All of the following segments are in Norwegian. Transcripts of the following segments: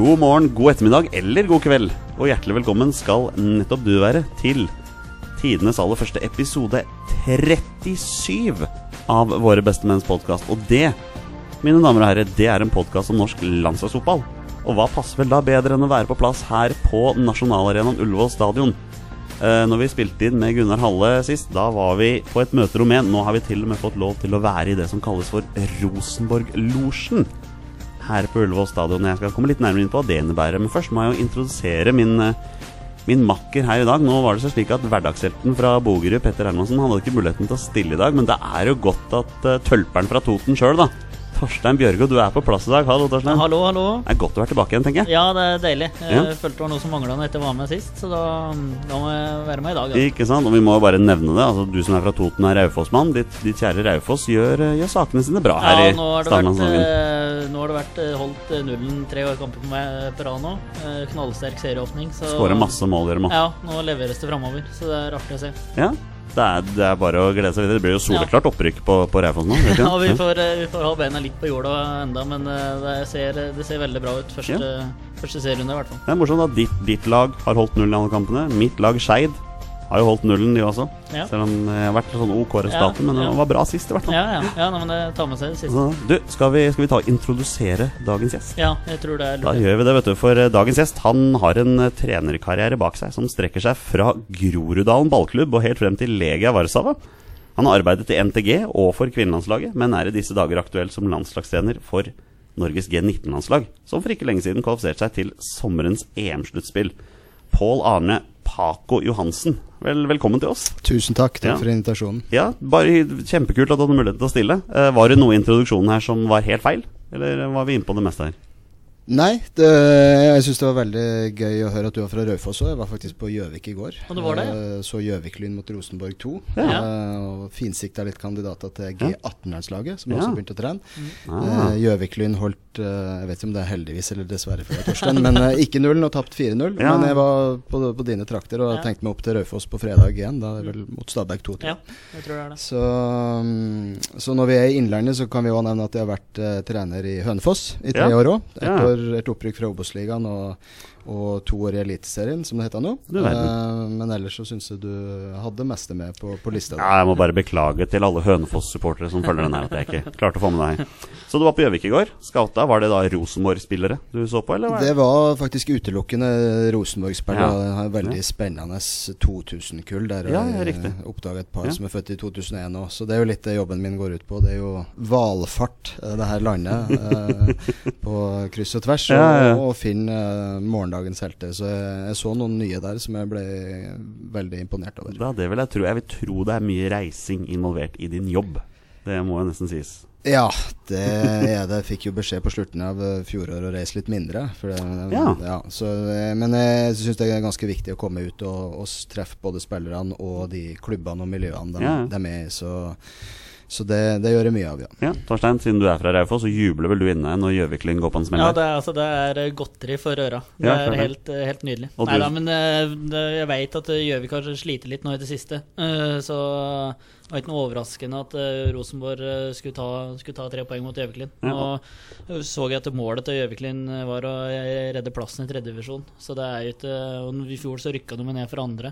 God morgen, god ettermiddag eller god kveld, og hjertelig velkommen skal nettopp du være til tidenes aller første episode 37 av Våre bestemenns podkast. Og det, mine damer og herrer, det er en podkast om norsk landslagsfotball. Og hva passer vel da bedre enn å være på plass her på nasjonalarenaen Ullevål stadion? Eh, når vi spilte inn med Gunnar Halle sist, da var vi på et møterom igjen. Nå har vi til og med fått lov til å være i det som kalles for Rosenborg-losjen her på Ullevål stadion. Jeg skal komme litt nærmere inn på hva det innebærer. Men først må jeg jo introdusere min, eh, min makker her i dag. Nå var det så slik at hverdagshelten fra Bogerud, Petter Hermansen, han hadde ikke muligheten til å stille i dag. Men det er jo godt at uh, tølperen fra Toten sjøl, da, Torstein Bjørgo, du er på plass i dag. Hallo, Torstein. Hallo, hallo. Det er godt å være tilbake igjen, tenker jeg. Ja, det er deilig. Jeg Ja. følte det var noe som mangla etter jeg var med sist, så da, da må jeg være med i dag. Ja. Ikke sant? Og vi må jo bare nevne det. Altså, Du som er fra Toten er Raufoss-mann. Ditt, ditt kjære Raufoss gjør, eh, gjør sakene sine bra her Ja, i nå har det vært, eh, nå har det vært eh, holdt eh, nullen tre kamper på meg på rad nå. Eh, Knallsterk serieåpning. Skårer masse mål, gjør må. Ja, nå leveres det framover, så det er artig å se. Ja, det er, det er bare å glede seg videre. Det blir jo soleklart opprykk på, på Raufoss nå. Ja, vi får, eh, vi får ha beina litt på jorda enda, men eh, det ser, det ser veldig bra ut. Første, første serierunde, i hvert fall. Det er morsomt at ditt, ditt lag har holdt nullen i alle kampene. Mitt lag Skeid har jo holdt nullen, de også. Ja. Selv om det har vært sånn OK resultater, men det var bra sist, i hvert fall. Ja, ja. ja men det tar med seg det siste. Så, du, skal vi, skal vi ta og introdusere dagens gjest? Ja, jeg tror det er Da gjør vi det, vet du. For eh, dagens gjest han har en eh, trenerkarriere bak seg som strekker seg fra Groruddalen ballklubb og helt frem til Legia Warszawa. Han har arbeidet i NTG og for kvinnelandslaget, men er i disse dager aktuell som landslagstrener for Norges G19-landslag, som for ikke lenge siden kvalifiserte seg til sommerens EM-sluttspill. Pål Arne Paco Johansen, vel, velkommen til oss. Tusen takk. Takk Ja. for invitasjonen. Ja, bare Kjempekult at du hadde mulighet til å stille. Eh, Var det noe i introduksjonen her som var helt feil? Eller var vi inne på det meste her? Nei, det, jeg syns det var veldig gøy å høre at du var fra Raufoss òg. Jeg var faktisk på Gjøvik i går. Og det var det, ja? Eh, Så Gjøvik-Lyn mot Rosenborg 2. Ja. Eh, og finsikta litt kandidater til G18-landslaget, som Ja. også begynte å trene. Ah. Eh, Gjøvik-Lyn holdt Jeg vet ikke om det er heldigvis eller dessverre for deg, Torstein, men ikke nullen og tapt 4-0. Ja. Men jeg var på, på dine trakter og Ja. tenkte meg opp til Raufoss på fredag igjen. Da er det vel mot Stabæk 2. tror jeg. Ja, jeg tror det er det. Så, mm, så når vi er i Innlandet, så kan vi òg nevne at jeg har vært uh, trener i Hønefoss i tre Ja. år òg. Et, Ja. Et opprykk fra Obos-ligaen og, og to år i Eliteserien, som det heter nå. Uh. Eh, men ellers så syns jeg du hadde meste med på, på lista. Ja, jeg må bare beklage til alle Hønefoss-supportere som følger den her, at jeg ikke klarte å få med deg. Så du var på Gjøvik i går. Scouta. Var det da Rosenborg-spillere du så på, eller? Var Det var faktisk utelukkende Rosenborg-spillere. Ja. Veldig spennende 2000-kull der. Ja, jeg riktig. oppdaga et par Ja. som er født i 2001 òg. Så det er jo litt det jobben min går ut på. Det er jo valfart, eh, det her landet, eh, på kryss og tvers. Og, og finne eh, morgendagens helter. Så jeg, så noen nye der som jeg ble veldig imponert over. Da, det vil jeg tro. Jeg vil tro det er mye reising involvert i din jobb. Det må jo nesten sies. Ja, det er det. Jeg fikk jo beskjed på slutten av eh, fjoråret å reise litt mindre. Det, Ja. så, eh, men jeg syns det er ganske viktig å komme ut og, og treffe både spillerne og de klubbene og miljøene de, Ja. de er i. Så, så det, det gjør jeg mye av, ja. Ja, Torstein, siden du er fra Raufoss, så jubler vel du inne når Gjøvik-Lyn går på en smell? Ja, det er, altså, det er eh, godteri for øra. Det Ja, er helt, eh, helt nydelig. Nei da, men eh, det, jeg veit at Gjøvik har slitt litt nå i det siste. Eh, så det var ikke noe overraskende at Rosenborg skulle ta, skulle ta tre poeng mot Gjøviklin. Ja. Og så jeg at målet til Gjøviklin var å redde plassen i tredjedivisjon. Så det er jo ikke I fjor så rykka de ned for andre.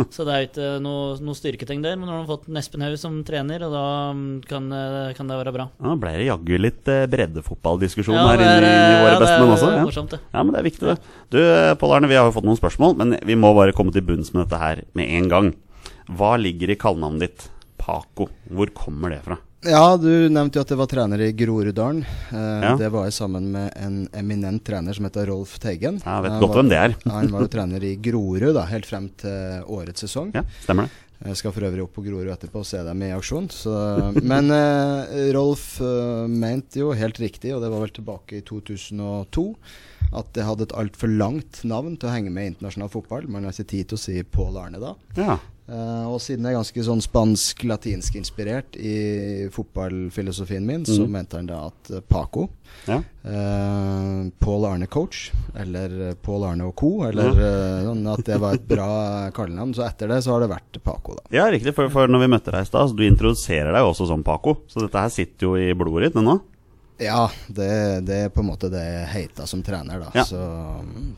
Så det er jo ikke noe, noe styrketing der, men nå har de fått Nespen Haug som trener, og da mm, kan, eh, kan det være bra. Ja, ble det jaggu litt eh, breddefotballdiskusjon Ja, her inne i, i ja, våre det bestemenn også. Ja. morsomt, det. Ja, men det er viktig, det. Du, eh, Pål Arne, vi har jo fått noen spørsmål, men vi må bare komme til bunns med dette her med en gang. Hva ligger i kallenavnet ditt? Paco. Hvor kommer det fra? Ja, du nevnte jo at jeg var trener i Groruddalen. Eh, Ja. Det var jeg sammen med en eminent trener som heter Rolf Teigen. Ja, jeg vet Han godt var- hvem det er. Han var jo trener i Grorud da, helt frem til årets sesong. Ja, stemmer det. Jeg skal for øvrig opp på Grorud etterpå og se dem i aksjon. Så, men eh, Rolf eh, mente jo helt riktig, og det var vel tilbake i 2002, at jeg hadde et altfor langt navn til å henge med i internasjonal fotball. Man har ikke tid til å si Pål Arne da. Ja. Eh, og siden jeg er ganske sånn spansk-latinsk inspirert i fotballfilosofien min, så Mhm. mente han da at eh, Paco Ja. uh, Paul Arne coach, eller Paul Arne og co., eller Ja. sånn at det var et bra kallenavn. Så etter det så har det vært Paco, da. Ja, riktig. For, for når vi møtte deg i stad, så du introduserer deg jo også som Paco. Så dette her sitter jo i blodet ditt nå. Ja, det, det er på en måte det jeg heita som trener, da. Ja. Så,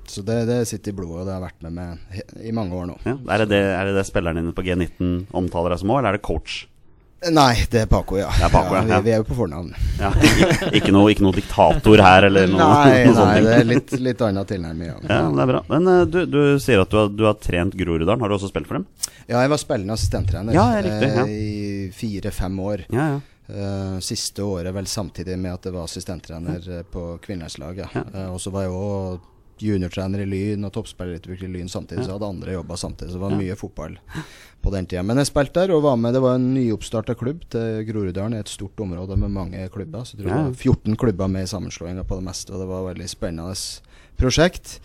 så det, det sitter i blodet, og det har vært med meg i mange år nå. Ja. Er, det er det det spilleren din på G19 omtaler deg som òg, eller er det coach? Nei, det er Paco, ja. Er Paco, ja. vi, vi er jo på fornavn. Ja, ikke, noe, ikke noe diktator her, eller noe, Nei, noe nei, det er litt, litt annen tilnærming. Ja. Ja, det er bra. Men uh, du, du sier at du har, du har trent Groruddalen. Har du også spilt for dem? Ja, jeg var spillende assistenttrener Ja, ja, riktig, ja. eh, i fire-fem år. Ja, ja. Eh, siste året vel samtidig med at det var assistenttrener eh, på kvinnelandslaget. Ja. Eh, og så var jeg òg juniortrener i Lyn og toppspillerutvikler i Lyn samtidig, så hadde andre jobba samtidig. Så det var mye fotball på den tida. Men jeg spilte der og var med. Det var en nyoppstarta klubb til Groruddalen, et stort område med mange klubber. Så jeg tror det var 14 klubber med i sammenslåinga på det meste, og det var et veldig spennende prosjekt.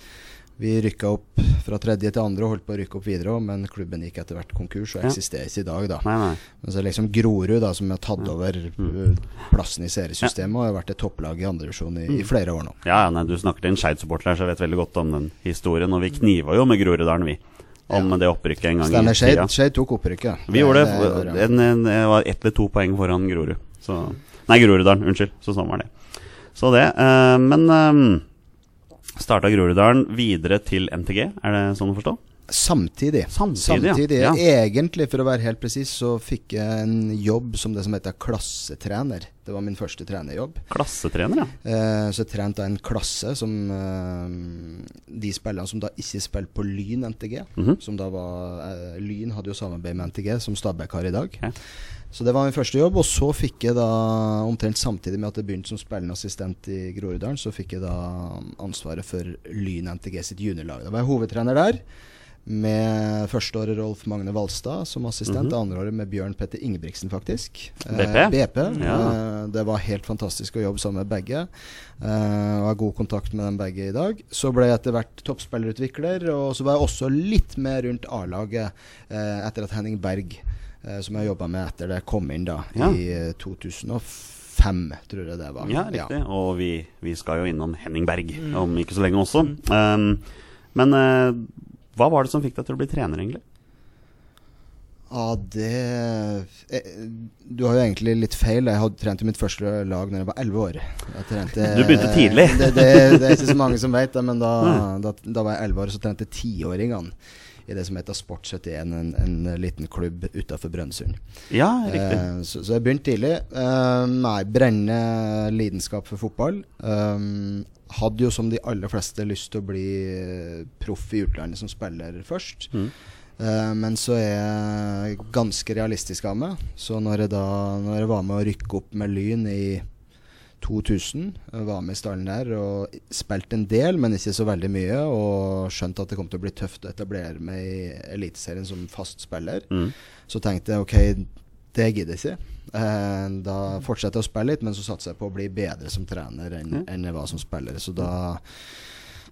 Vi rykka opp fra tredje til andre og holdt på å rykke opp videre òg, men klubben gikk etter hvert konkurs og Ja. eksisterer ikke i dag, da. Nei, nei. Men så liksom Grorud, da, som har tatt Ja. over Mm. uh, plassen i seriesystemet og har vært et topplag i andredivisjon i, i Mm. flere år nå. Ja, ja, nei, Du snakker til en Skeid-supporter her, så jeg vet veldig godt om den historien. Og vi kniva jo med Groruddalen, vi. Om det opprykket en gang Stemmer. i Skeid. Skeid tok opprykket. Vi gjorde det. det ja. En, en, var ett eller to poeng foran Grorud. Så, nei, Groruddalen. Unnskyld. Så sånn var det. Så det. Uh, men um, starta Groruddalen videre til NTG, er det sånn å forstå? Samtidig. Samtidig, ja. Egentlig, for å være helt presis, så fikk jeg en jobb som det som heter klassetrener. Det var min første trenerjobb. Klassetrener, ja. Eh, så jeg trente en klasse som eh, De spillerne som da ikke spilte på Lyn NTG. Mhm. Som da var eh, Lyn hadde jo samarbeid med NTG, som Stabæk har i dag. Ja. Så det var min første jobb. Og så fikk jeg da, omtrent samtidig med at jeg begynte som spillende assistent i Groruddalen, så fikk jeg da ansvaret for Lyn NTG sitt juniorlag. Da var jeg hovedtrener der. Med førsteåret Rolf Magne Valstad som assistent. mm -hmm. andreåret med Bjørn Petter Ingebrigtsen, faktisk. BP? Eh, BP. Ja. Eh, det var helt fantastisk å jobbe sammen med begge. Eh, og har god kontakt med dem begge i dag. Så ble jeg etter hvert toppspillerutvikler, og så var jeg også litt med rundt A-laget eh, etter at Henning Berg, som jeg jobba med etter det, kom inn da Ja. i eh, 2005, tror jeg det var. Ja, riktig. Og vi, vi skal jo innom Henning Berg Mm. om ikke så lenge også. Um, men uh, hva var det som fikk deg til å bli trener, egentlig? Ja, det eh, Du har jo egentlig litt feil. Jeg hadde trent i mitt første lag når jeg var elleve år. Jeg trente, Du begynte tidlig. Det, det, det er ikke så mange som vet det, men da, da, da var jeg elleve år, så trente tiåringene i det som heter Sport 71, en, en liten klubb utafor Brønnøysund. Ja, riktig. Eh, så, så jeg begynte tidlig. Eh, nei, brennende lidenskap for fotball. Um, hadde jo som de aller fleste lyst til å bli proff i utlandet som spiller først. Mm. Eh, men så er jeg ganske realistisk av meg. Så når jeg da Når jeg var med å rykke opp med Lyn i 2000, jeg var med i stallen der og spilte en del, men ikke så veldig mye. Og skjønte at det kom til å bli tøft å etablere meg i Eliteserien som fast spiller. Mm. Så tenkte jeg ok, det gidder jeg ikke. Eh, da fortsetter jeg å spille litt, men så satser jeg på å bli bedre som trener enn mm. enn jeg var som spiller. Så da,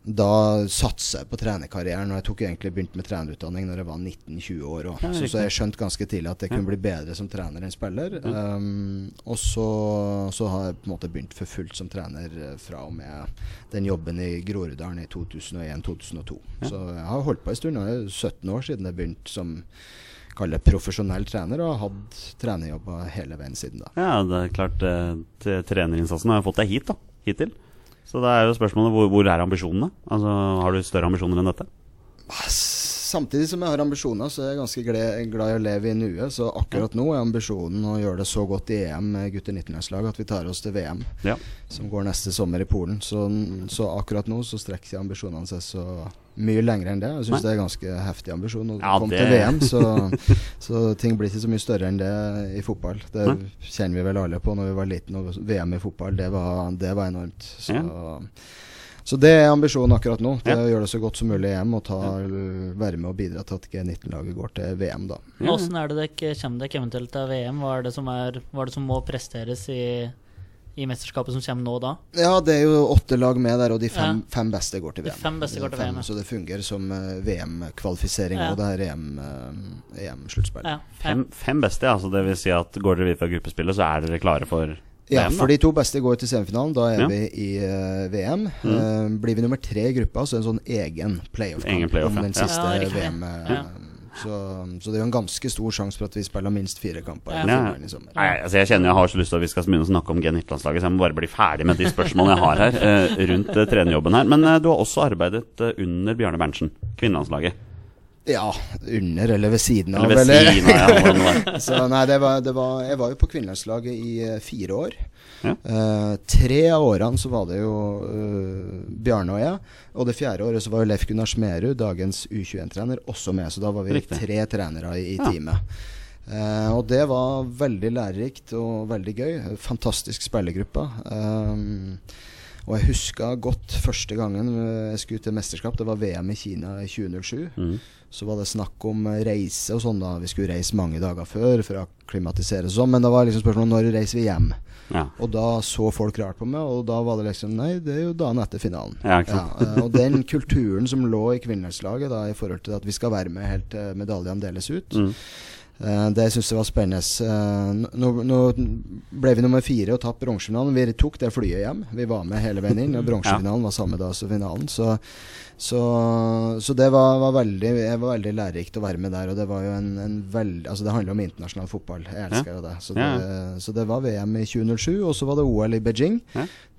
da satsa jeg på trenerkarrieren. Og jeg tok egentlig begynt med trenerutdanning Når jeg var 19-20 år òg. Så, så jeg skjønte ganske tidlig at jeg kunne bli bedre som trener enn spiller. Um, og så, så har jeg på en måte begynt for fullt som trener eh, fra og med den jobben i Groruddalen i 2001-2002. Ja. Så jeg har holdt på en stund. Nå er 17 år siden jeg begynte som kall profesjonell trener, og har hatt trenerjobber hele veien siden da. Ja, det er klart eh, t- Trenerinnsatsen har fått deg hit, da. Hittil. Så det er jo spørsmålet hvor, hvor er ambisjonene? Altså, Har du større ambisjoner enn dette? Samtidig som jeg har ambisjoner, så er jeg ganske glad, glad i å leve i nuet. Så akkurat nå er ambisjonen å gjøre det så godt i EM med gutter 19-landslaget at vi tar oss til VM, Ja. som går neste sommer i Polen. Så, så akkurat nå så strekker ambisjonene seg så mye lenger enn det. Jeg syns det er ganske heftig ambisjon å Ja, komme det- til VM, så, så ting blir ikke så mye større enn det i fotball. Det Nei. kjenner vi vel alle på når vi var liten, og VM i fotball, det var, det var enormt. Så så det er ambisjonen akkurat nå. Det Ja. er Å gjøre det så godt som mulig i EM og ta, være med og bidra til at G19-laget går til VM, da. Åssen er det dere kommer dere eventuelt til VM? Hva er det som, er, hva er det som må presteres i, i mesterskapet som kommer nå da. Ja, det er jo åtte lag med der, og de fem, Ja. fem beste går til VM. De fem beste går til Fem, VM, ja. Så det fungerer som eh, VM-kvalifisering Ja. og det er EM, uh, EM-sluttspill. Ja, Fem, fem beste. Altså det vil si at går dere videre fra gruppespillet, så er dere klare for Ja, VM, for de to beste går til semifinalen. Da er Ja. vi i uh, VM. Eh, blir vi nummer tre i gruppa, så er det en sånn egen playoff-kamp play om den Ja. siste Ja. VM. Uh, Ja. Så, så det er jo en ganske stor sjanse for at vi spiller minst fire kamper i sommer. Nei, altså jeg kjenner jeg har så lyst til at vi skal begynne å snakke om G19-landslaget, så jeg må bare bli ferdig med de spørsmålene jeg har her rundt trenerjobben her. Men du har også arbeidet under Bjarne Berntsen, kvinnelandslaget. Ja, under eller ved siden av. Eller ved siden av, ja. var. Så nei, det var, det var, jeg var jo på kvinnelandslaget i eh, fire år. Ja. Uh, tre av årene så var det jo uh, Bjarne og jeg. Og det fjerde året så var jo Leif Gunnar Smerud, dagens U21-trener, også med. Så da var vi Riktig. tre trenere i, i Ja. teamet. Uh, og det var veldig lærerikt og veldig gøy. Fantastisk spillergruppe. Um, og jeg huska godt første gangen jeg skulle til mesterskap. Det var VM i Kina i 2007. Mm. Så var det snakk om reise og sånn. da Vi skulle reise mange dager før for å akklimatisere og sånn. Men det var liksom spørsmålet når reiser vi hjem. Ja. Og da så folk rart på meg, og da var det liksom Nei, det er jo dagen etter finalen. Ja, ja, eh, og den kulturen som lå i kvinnelandslaget da, i forhold til at vi skal være med helt til medaljene deles ut, Mm. Eh, det syns jeg var spennende. Eh, nå, nå ble vi nummer fire og tapte bronsefinalen. Vi tok det flyet hjem. Vi var med hele veien inn. Og bronsefinalen var samme dag som finalen. Så, så, så det var, var, veldig, var veldig lærerikt å være med der. Og det var jo en, en Altså, det handler om internasjonal fotball. Jeg elsker jo det. Så, det. så det var VM i 2007, og så var det OL i Beijing.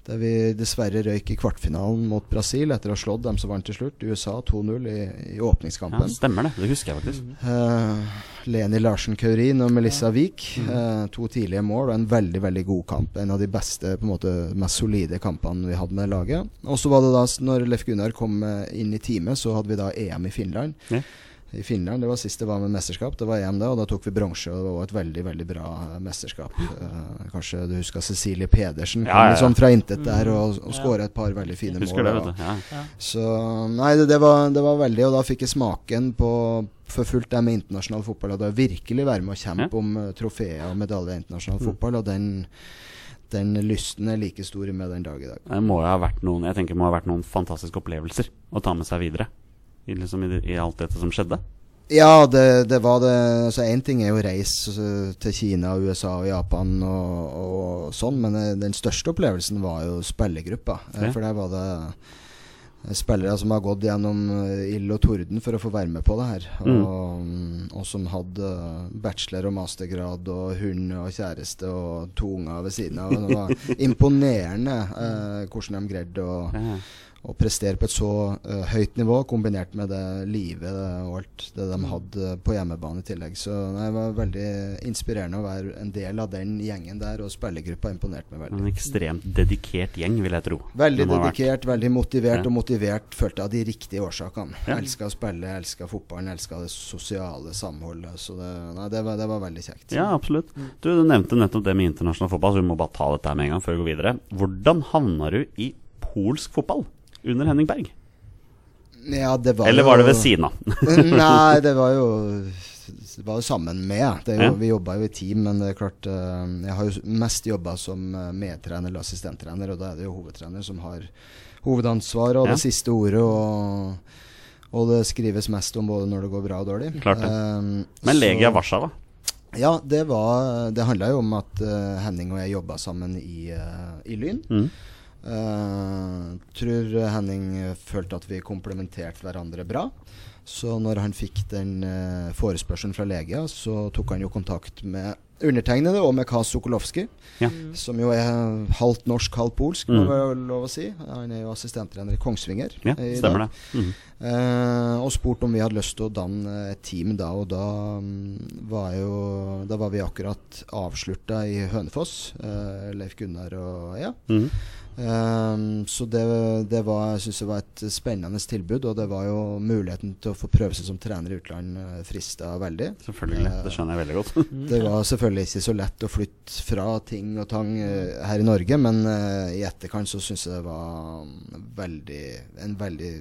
Ja. Der vi dessverre røyk i kvartfinalen mot Brasil etter å ha slått dem som vant til slutt, USA 2-0 i, i ja, åpningskampen. stemmer det. Det husker jeg faktisk. Uh, Leni Larsen Kaurin og Melissa Wiik. Mm. eh, to tidlige mål og en veldig veldig god kamp. En av de beste, på en måte mest solide kampene vi hadde med laget. Og så var det da, når Leif Gunnar kom eh, inn i teamet, så hadde vi da EM i Finland. Ja. I Finland, Det var sist det var med mesterskap. Det var EM da, og da tok vi bronse. Og det var et veldig veldig bra eh, mesterskap. Uh, kanskje du husker Cecilie Pedersen? Ja, Kom ja, ja. litt sånn fra intet der og, og skåra et par veldig fine Husker mål. det, vet du. Ja. Ja. så nei, det, det, var, det var veldig Og da fikk jeg smaken på for fullt det med internasjonal fotball. Og da virkelig være med å kjempe Ja. om uh, trofeer og medaljer i internasjonal Mm. fotball. Og den, den lysten er like stor med den dag i dag. Det må jo ha vært noen Jeg tenker det må ha vært noen fantastiske opplevelser å ta med seg videre. I, liksom, i, alt dette som skjedde. Ja, det, det var det Altså Én ting er jo reise uh, til Kina, USA og Japan og, og sånn, men uh, den største opplevelsen var jo spillergruppa. Okay. For der var det spillere som har gått gjennom ild og torden for å få være med på det her. Mm. Og, um, og som hadde bachelor og mastergrad og hund og kjæreste og to unger ved siden av. Det var imponerende eh, hvordan de greide å. Å prestere på et så uh, høyt nivå, kombinert med det livet og alt det de hadde på hjemmebane i tillegg. Så nei, det var veldig inspirerende å være en del av den gjengen der, og spillergruppa imponerte meg veldig. En ekstremt dedikert gjeng, vil jeg tro. Veldig vært. dedikert, veldig motivert, Ja. og motivert følte jeg av de riktige årsakene. Ja. Elska å spille, elska fotballen, elska det sosiale samholdet. Så det, nei, det, var, det var veldig kjekt. Ja, absolutt. Du, du nevnte nettopp det med internasjonal fotball, så vi må bare ta dette med en gang før vi går videre. Hvordan havna du i polsk fotball under Henning Berg? Ja, det var Eller jo- var det ved siden av? Nei, det var jo Det var jo sammen med. Det jo, Ja. Vi jobba jo i team, men det er klart eh, Jeg har jo mest jobba som eh, medtrener eller assistenttrener, og da er det jo hovedtrener som har hovedansvaret og Ja. det siste ordet. Og, og det skrives mest om både når det går bra og dårlig. Klart det. Um, Men Legia Warszawa? Ja, det var Det handla jo om at uh, Henning og jeg jobba sammen i, uh, i Lyn. Mm. Eh, tror Henning følte at vi komplementerte hverandre bra. Så når han fikk den uh, forespørselen fra Legia, så tok han jo kontakt med undertegnede og med Kas Sokolowski, Ja. som jo er halvt norsk, halvt polsk, Mm. må vel lov å si. Han er jo assistenttrener i Kongsvinger. Ja, i stemmer dag. det. Mm. Uh, og spurte om vi hadde lyst til å danne et team da, og da um, var jo Da var vi akkurat avslutta i Hønefoss, Leif Gunnar og ja. Mhm. Eh, så det, det var, jeg synes det var et spennende tilbud, og det var jo muligheten til å få prøve seg som trener i utlandet uh, frista veldig. Selvfølgelig. Det skjønner jeg veldig godt. Det var selvfølgelig ikke så lett å flytte fra ting og tang eh, her i Norge, men uh, i etterkant så syns jeg det var mm, veldig, en veldig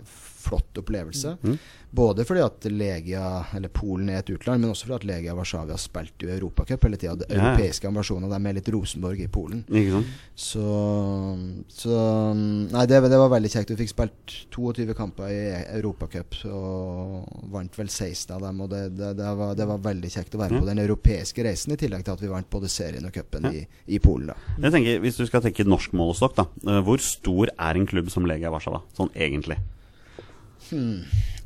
flott opplevelse. Mm. Både fordi at Legia, eller Polen er et utland, men også fordi at Legia Warszawa spilte jo Europacup hele tida. Den Ja, europeiske ambisjonen der er litt Rosenborg i Polen. Ikke sant? Så, så Nei, det, det var veldig kjekt. Vi fikk spilt 22 kamper i Europacup og vant vel 16 av dem. Og det, det, var, det var veldig kjekt å være Ja. på den europeiske reisen, i tillegg til at vi vant både serien og cupen Ja. i, i Polen. da Jeg tenker, Hvis du skal tenke norsk målestokk, da. eh, Hvor stor er en klubb som Legia Warszawa? Sånn egentlig.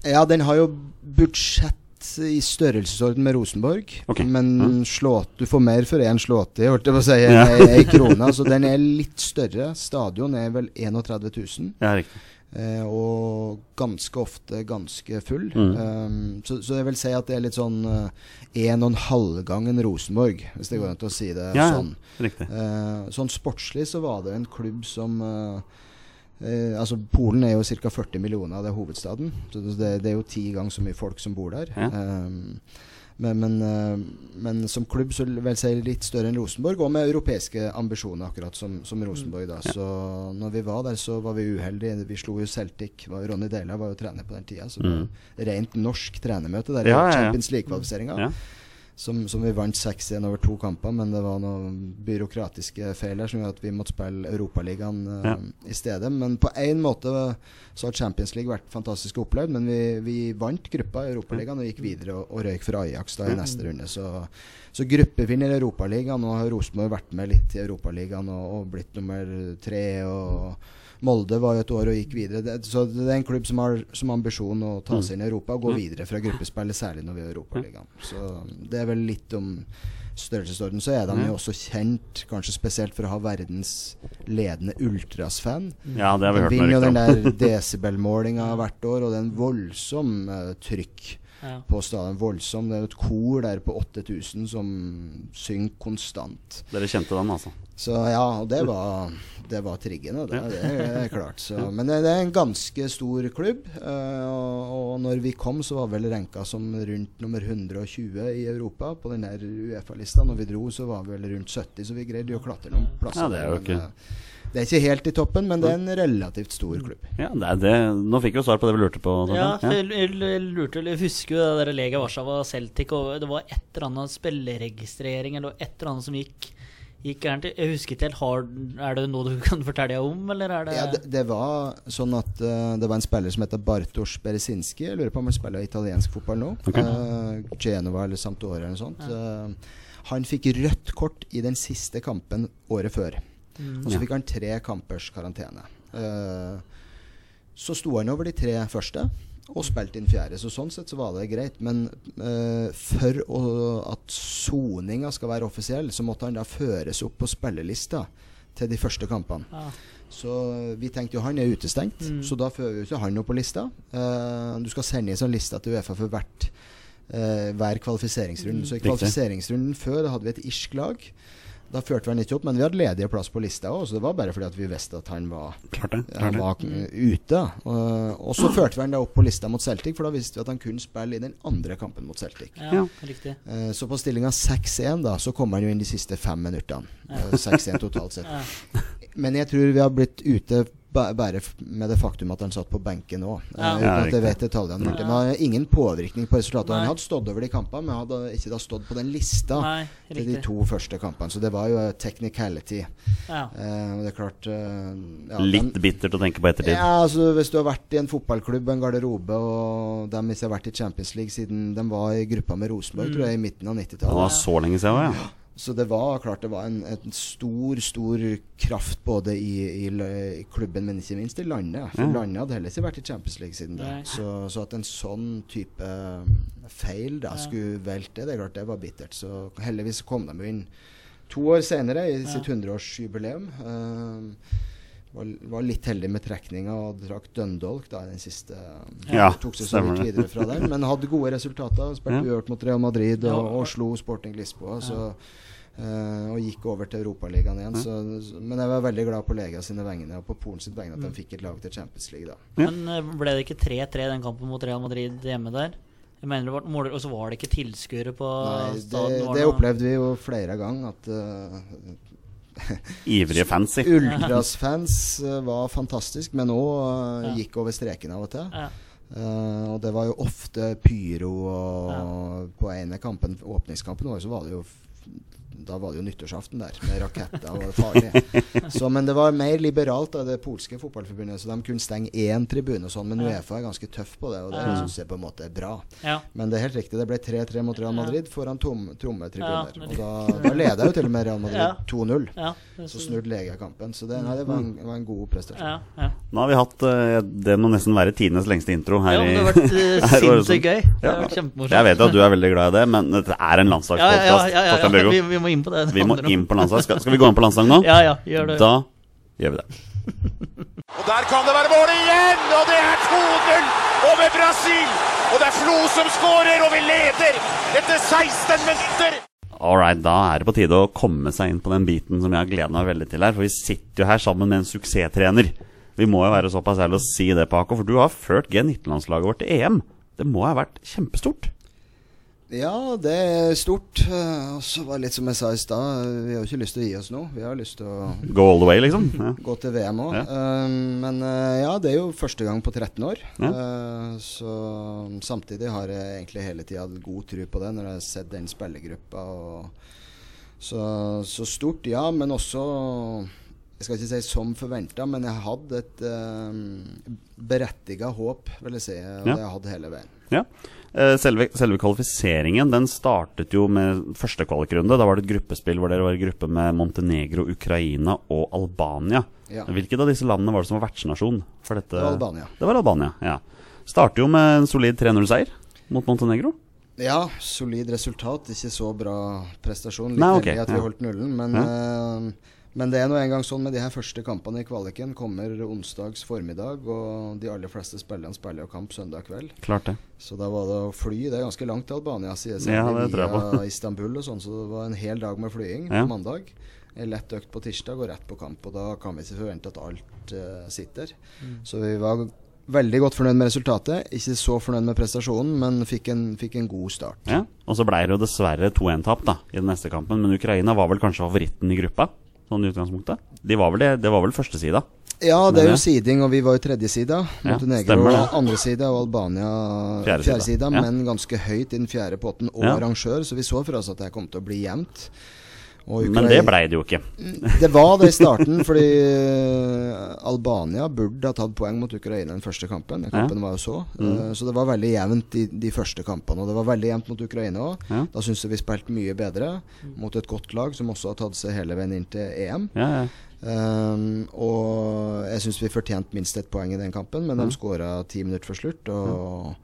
Ja, den har jo budsjett i størrelsesorden med Rosenborg. Okay. Men Mm. slått, du får mer for én slått i, holdt jeg på å si, Ja. ei, krone. Så den er litt større. Stadion er vel 31 000. Ja, riktig. Eh, og ganske ofte ganske full. Mm. Um, så, så jeg vil si at det er litt sånn eh, en og en halv gang en Rosenborg, hvis det går an å si det Ja, sånn. riktig. Eh, sånn sportslig så var det en klubb som eh, eh, Altså Polen er jo ca. 40 millioner, det er hovedstaden. Så det, det er jo ti ganger så mye folk som bor der. Ja. Eh, men, men, eh, men som klubb så vil jeg si litt større enn Rosenborg, og med europeiske ambisjoner, akkurat som, som Rosenborg. da Ja. Så når vi var der, så var vi uheldige. Vi slo jo Celtic. Var, Ronny Deila var jo trener på den tida. Så det Mm. rent norsk trenermøte der i ja. Champions League-kvalifiseringa. Som, som vi vant 6-1 over to kamper, men det var noen byråkratiske feil som gjorde at vi måtte spille Europaligaen uh, Ja. i stedet. Men på én måte så har Champions League vært fantastisk opplevd, men vi, vi vant gruppa i Europaligaen og gikk videre og, og røyk for Ajax da i neste runde. Så, så gruppevinner i Europaligaen, og har Rosenborg vært med litt i Europaligaen og, og blitt nummer tre. og Molde var jo et år og gikk videre. Det, så det er en klubb som har som ambisjon å ta Mm. seg inn i Europa og gå videre fra gruppespillet, særlig når vi er i Europaligaen. Så det er vel litt om størrelsesorden. Så er de jo også kjent, kanskje spesielt for å ha verdens ledende ultrasfan. ja, det har vi De hørt vinner jo den der desibelmålinga hvert år, og det er en voldsom uh, trykk Ja. på stadion. Voldsom. Det er et kor der på 8000 som synger konstant. Dere kjente den, altså? Så ja, og det var, det var triggende. Det, det er klart. Så, men det, det er en ganske stor klubb. eh, og, og når vi kom, så var vel renka som rundt nummer 120 i Europa på den der Uefa-lista. Når vi dro, så var vi vel rundt 70, så vi greide jo å klatre noen plasser. Ja, det er jo men, ikke- eh, det er ikke helt i toppen, men det er en relativt stor klubb. Ja, det er det. Nå fikk vi jo svar på det vi lurte på. Ja, for jeg, lurte Jeg husker jo det der Lega Warszawa Celtic, og det var et eller annet spilleregistrering eller et eller annet som gikk Gikk gærent. Jeg husker ikke helt. Har, er det noe du kan fortelle om, eller er det Ja, det, det var sånn at uh, det var en spiller som heter Bartosz Berezinski. Jeg lurer på om han spiller italiensk fotball nå. Okay. Uh, Genova eller Sampdoria eller noe sånt. Eh, han fikk rødt kort i den siste kampen året før. Mm. Og så fikk han tre kampers karantene. Eh, så sto han over de tre første og spilte inn fjerde. Så sånn sett så var det greit. Men eh, for å, at soninga skal være offisiell, så måtte han da føres opp på spillelista til de første kampene. Så vi tenkte jo han er utestengt, Mm. så da fører vi ikke han opp på lista. Uh, du skal sende inn sånn lista til Uefa for hvert, uh, hver kvalifiseringsrunde. Mm. Så i kvalifiseringsrunden før da hadde vi et irsk lag. Da førte vi han ikke opp, men vi hadde ledige plass på lista òg, så det var bare fordi at vi visste at han var, klarte, klarte. han var uh, ute. Og, og så førte vi han da opp på lista mot Celtic, for da visste vi at han kunne spille i den andre kampen mot Celtic. Ja, Ja. riktig. Eh, så på stillinga 6-1 da, så kom han jo inn de siste fem minuttene. Ja. Eh, 6-1 totalt sett. Ja. Men jeg tror vi har blitt ute bare med det faktum at han satt på benken òg. Ja. uten Ja, at jeg vet detaljene. det. Ja. Men ingen påvirkning på resultatet. Nei. Han hadde stått over de kampene, men han hadde ikke da stått på den lista Nei, til de to første kampene. Så det var jo technicality. Ja. Eh, det er klart eh, ja, Litt men, bittert å tenke på ettertid. ja, altså Hvis du har vært i en fotballklubb, en garderobe, og de ikke har vært i Champions League siden de var i gruppa med Rosenborg, Mm. tror jeg, i midten av 90-tallet. Det var så lenge siden ja. Så det var klart det var en, en stor, stor kraft både i, i, i klubben, men ikke minst i landet. For Ja. landet hadde heller ikke vært i Champions League siden da. det. Så, så at en sånn type feil da skulle velte, det er klart det var bittert. Så heldigvis kom de inn to år senere, i sitt 100-årsjubileum. Uh, var, var litt heldig med trekninga og trakk Dundalk da i den siste. Ja, tok seg så vidt videre fra den, men hadde gode resultater. Spilte Ja. uavgjort mot Real Madrid og, og slo Sporting Lisboa. Så Eh, og gikk over til Europaligaen igjen. Ja. Så, men jeg var veldig glad på Lega sine vegne og på Polen sitt vegne at Mm. de fikk et lag til Champions League. da Ja. Men eh, ble det ikke 3-3 den kampen mot Real Madrid hjemme der? Jeg mener det var Og så var det ikke tilskuere på Nei, det, staden? det opplevde vi jo flere ganger. At uh, Ivrige fans, si. Ultras-fans var fantastisk, men òg uh, gikk over streken av og til. Ja. Uh, og det var jo ofte pyro og på ene kampen, åpningskampen og så var det jo da var det jo nyttårsaften der, med raketter og farlig. Så, men det var mer liberalt av det polske fotballforbundet, så de kunne stenge én tribune og sånn. Men Uefa er ganske tøff på det, og det syns jeg på en måte er bra. Ja. Men det er helt riktig, det ble 3-3 mot Real Madrid foran tom, tomme tribuner. Ja, og da, da leda jo til og med Real Madrid 2-0. Så snudde Lega kampen. Så det, nei, det var, en, var en god prestasjon. Nå har vi hatt eh, Det må nesten være tidenes lengste intro her ja, det har vært her sinnssykt gøy. Det Ja. har vært kjempemorsomt. Jeg vet at du er veldig glad i det, men det er en ja, ja, ja, landslagspodkast. ja, ja, ja. Vi, vi må inn på det. det Vi må inn på landslag. Skal, skal vi gå inn på landslag nå? Ja, ja, gjør det. Da gjør vi det. Og der kan det være mål igjen, og det er 2-0 over Brasil. Og det er Flo som skårer, og vi leder etter 16 minutter. Alright, Da er det på tide å komme seg inn på den biten som jeg har gleden meg veldig til her. For vi sitter jo her sammen med en suksesstrener. Vi må jo være såpass ærlige å si det, Paco, for du har ført G19-landslaget vårt til EM. Det må ha vært kjempestort. Ja, det er stort. eh, Og så var det litt som jeg sa i stad, vi har jo ikke lyst til å gi oss nå. Vi har lyst til å Go all the way, liksom. Ja. gå til VM òg. Ja. men eh, ja, det er jo første gang på 13 år. Ja. Eh, så samtidig har jeg egentlig hele tida hatt god tro på det når jeg har sett den spillergruppa. Så, så stort, ja, men også Jeg skal ikke si som forventa, men jeg hadde et uh, berettiga håp, vil jeg si. Og Ja. det jeg hadde hele veien. Ja. Eh, Selve, selve kvalifiseringen den startet jo med første kvalikrunde. Da var det et gruppespill hvor dere var i gruppe med Montenegro, Ukraina og Albania. Ja. Hvilket av disse landene var det som var vertsnasjon for dette? Det var Albania. Det var Albania, ja. Starter jo med en solid 3-0-seier mot Montenegro. Ja, solid resultat. Ikke så bra prestasjon. Litt Nei, ok, heldig at vi ja. holdt nullen. Men, eh, men det er nå engang sånn med de her første kampene i kvaliken. Kommer onsdags formiddag, og de aller fleste spillerne spiller jo kamp søndag kveld. Klart det. Så da var det å fly. Det er ganske langt til Albania, sier Ja, det via. Istanbul og sånn. Så det var en hel dag med flying Ja. på mandag. En lett økt på tirsdag og rett på kamp. Og da kan vi ikke forvente at alt uh, sitter. Mm. Så vi var veldig godt fornøyd med resultatet. Ikke så fornøyd med prestasjonen, men fikk en, fikk en god start. Ja. Og så ble det jo dessverre 2-1-tap i den neste kampen. Men Ukraina var vel kanskje favoritten i gruppa? Sånn i utgangspunktet. De var vel det, det var vel førstesida? Ja, det er jo siding, og vi var jo tredjesida. Montenegro ja, det. andre side og Albania Fjerde side, ja. men ganske høyt i den fjerde potten og Ja. arrangør, så vi så for oss at det kom til å bli jevnt. Og Men det blei det jo ikke. Det var det i starten, fordi eh, Albania burde ha tatt poeng mot Ukraina den første kampen. Den Ja. kampen var jo så. Mm. Eh, så det var veldig jevnt i de første kampene. Og det var veldig jevnt mot Ukraina òg. Ja. Da syns jeg vi spilte mye bedre mot et godt lag som også har tatt seg hele veien inn til EM. Ja, ja. Um, og jeg syns vi fortjente minst ett poeng i den kampen, men Ja. de skåra ti minutter før slutt. Og,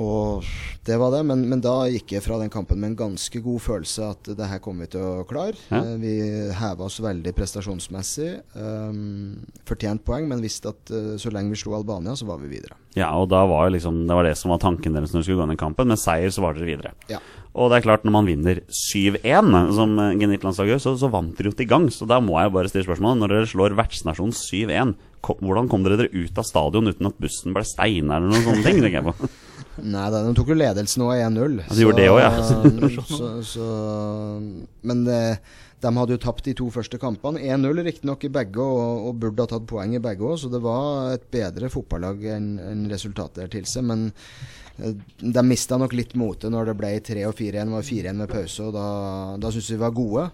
og det var det. Men, men da gikk jeg fra den kampen med en ganske god følelse at det her kommer vi til å klare. Ja. Eh, vi heva oss veldig prestasjonsmessig. Um, fortjent poeng, men visste at uh, så lenge vi slo Albania, så var vi videre. Ja, og da var liksom, det var det som var tanken deres når dere skulle gå inn i kampen. Med seier så var dere videre. Ja. Og det er klart, når man vinner 7-1, som eh, G19-landslaget gjør, så, så vant dere jo til gangs. Så da må jeg bare stille spørsmålet. Når dere slår vertsnasjonen 7-1, hvordan kom dere dere ut av stadion uten at bussen ble steina eller noen sånne ting? tenker jeg på. Nei da, de tok jo ledelsen òg, 1-0. de gjorde det òg, ja. så, så, men eh, de hadde jo tapt de to første kampene. 1-0 riktignok i begge, og, og burde ha tatt poeng i begge òg, så det var et bedre fotballag enn en resultatet der til seg. Men eh, de mista nok litt motet når det ble 3 og 4-1. Det var 4-1 med pause, og da, da syns vi var gode.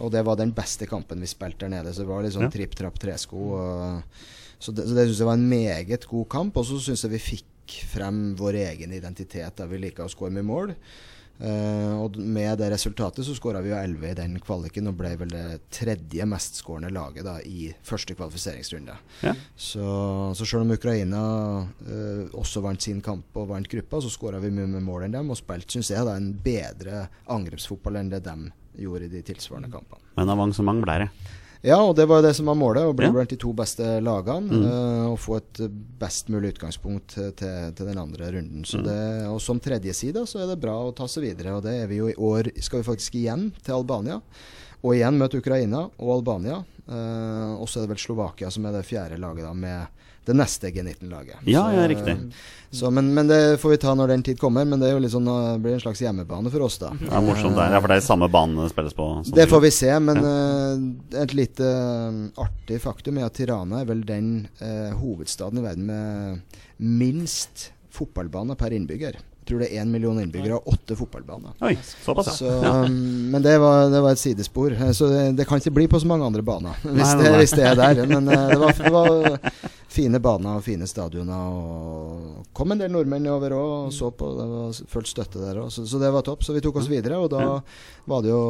Og det var den beste kampen vi spilte der nede, så det var litt sånn Ja. tripp, trapp, tresko. Og, så det, så det syns jeg var en meget god kamp. Og så syns jeg vi fikk frem vår egen identitet, der vi liker å skåre med mål. Uh, og med det resultatet så skåra vi jo 11 i den kvaliken og ble vel det tredje mestskårende laget da i første kvalifiseringsrunde. Ja. Så, så selv om Ukraina uh, også vant sin kamp og vant gruppa, så skåra vi mye mer mål enn dem og spilte, syns jeg, da en bedre angrepsfotball enn det dem gjorde i de tilsvarende kampene. Men avansement ble det. Ja, og det var jo det som var målet, å bli Ja. blant de to beste lagene. Mm. Uh, og få et eh, best mulig utgangspunkt til, til, til den andre runden. Så Mm. det, og som tredjeside så er det bra å ta seg videre. Og det er vi jo i år. Skal vi faktisk igjen til Albania. Og igjen møte Ukraina og Albania. Uh, og så er det vel Slovakia som er det fjerde laget da med det neste G19-laget. Ja, ja, riktig. Så, men, men det får vi ta når den tid kommer. Men det eh, blir en slags hjemmebane for oss, da. Det er morsomt der. Ja, for det er samme bane det spilles på. Sånn. Det får vi se, men eh, et lite eh, artig faktum er at Tirana er vel den eh, hovedstaden i verden med minst fotballbaner per innbygger. Jeg tror det er én million innbyggere og åtte fotballbaner. Oi, såpass, Så, ja. um, men det var, det var et sidespor. Så det, det kan ikke bli på så mange andre baner hvis, Nei, nei, det, hvis det er der. Men det var, det var fine baner og fine stadioner. Og kom en del nordmenn over òg og så på. Det var fullt støtte der òg. Så, så det var topp. Så vi tok oss videre. Og da var det jo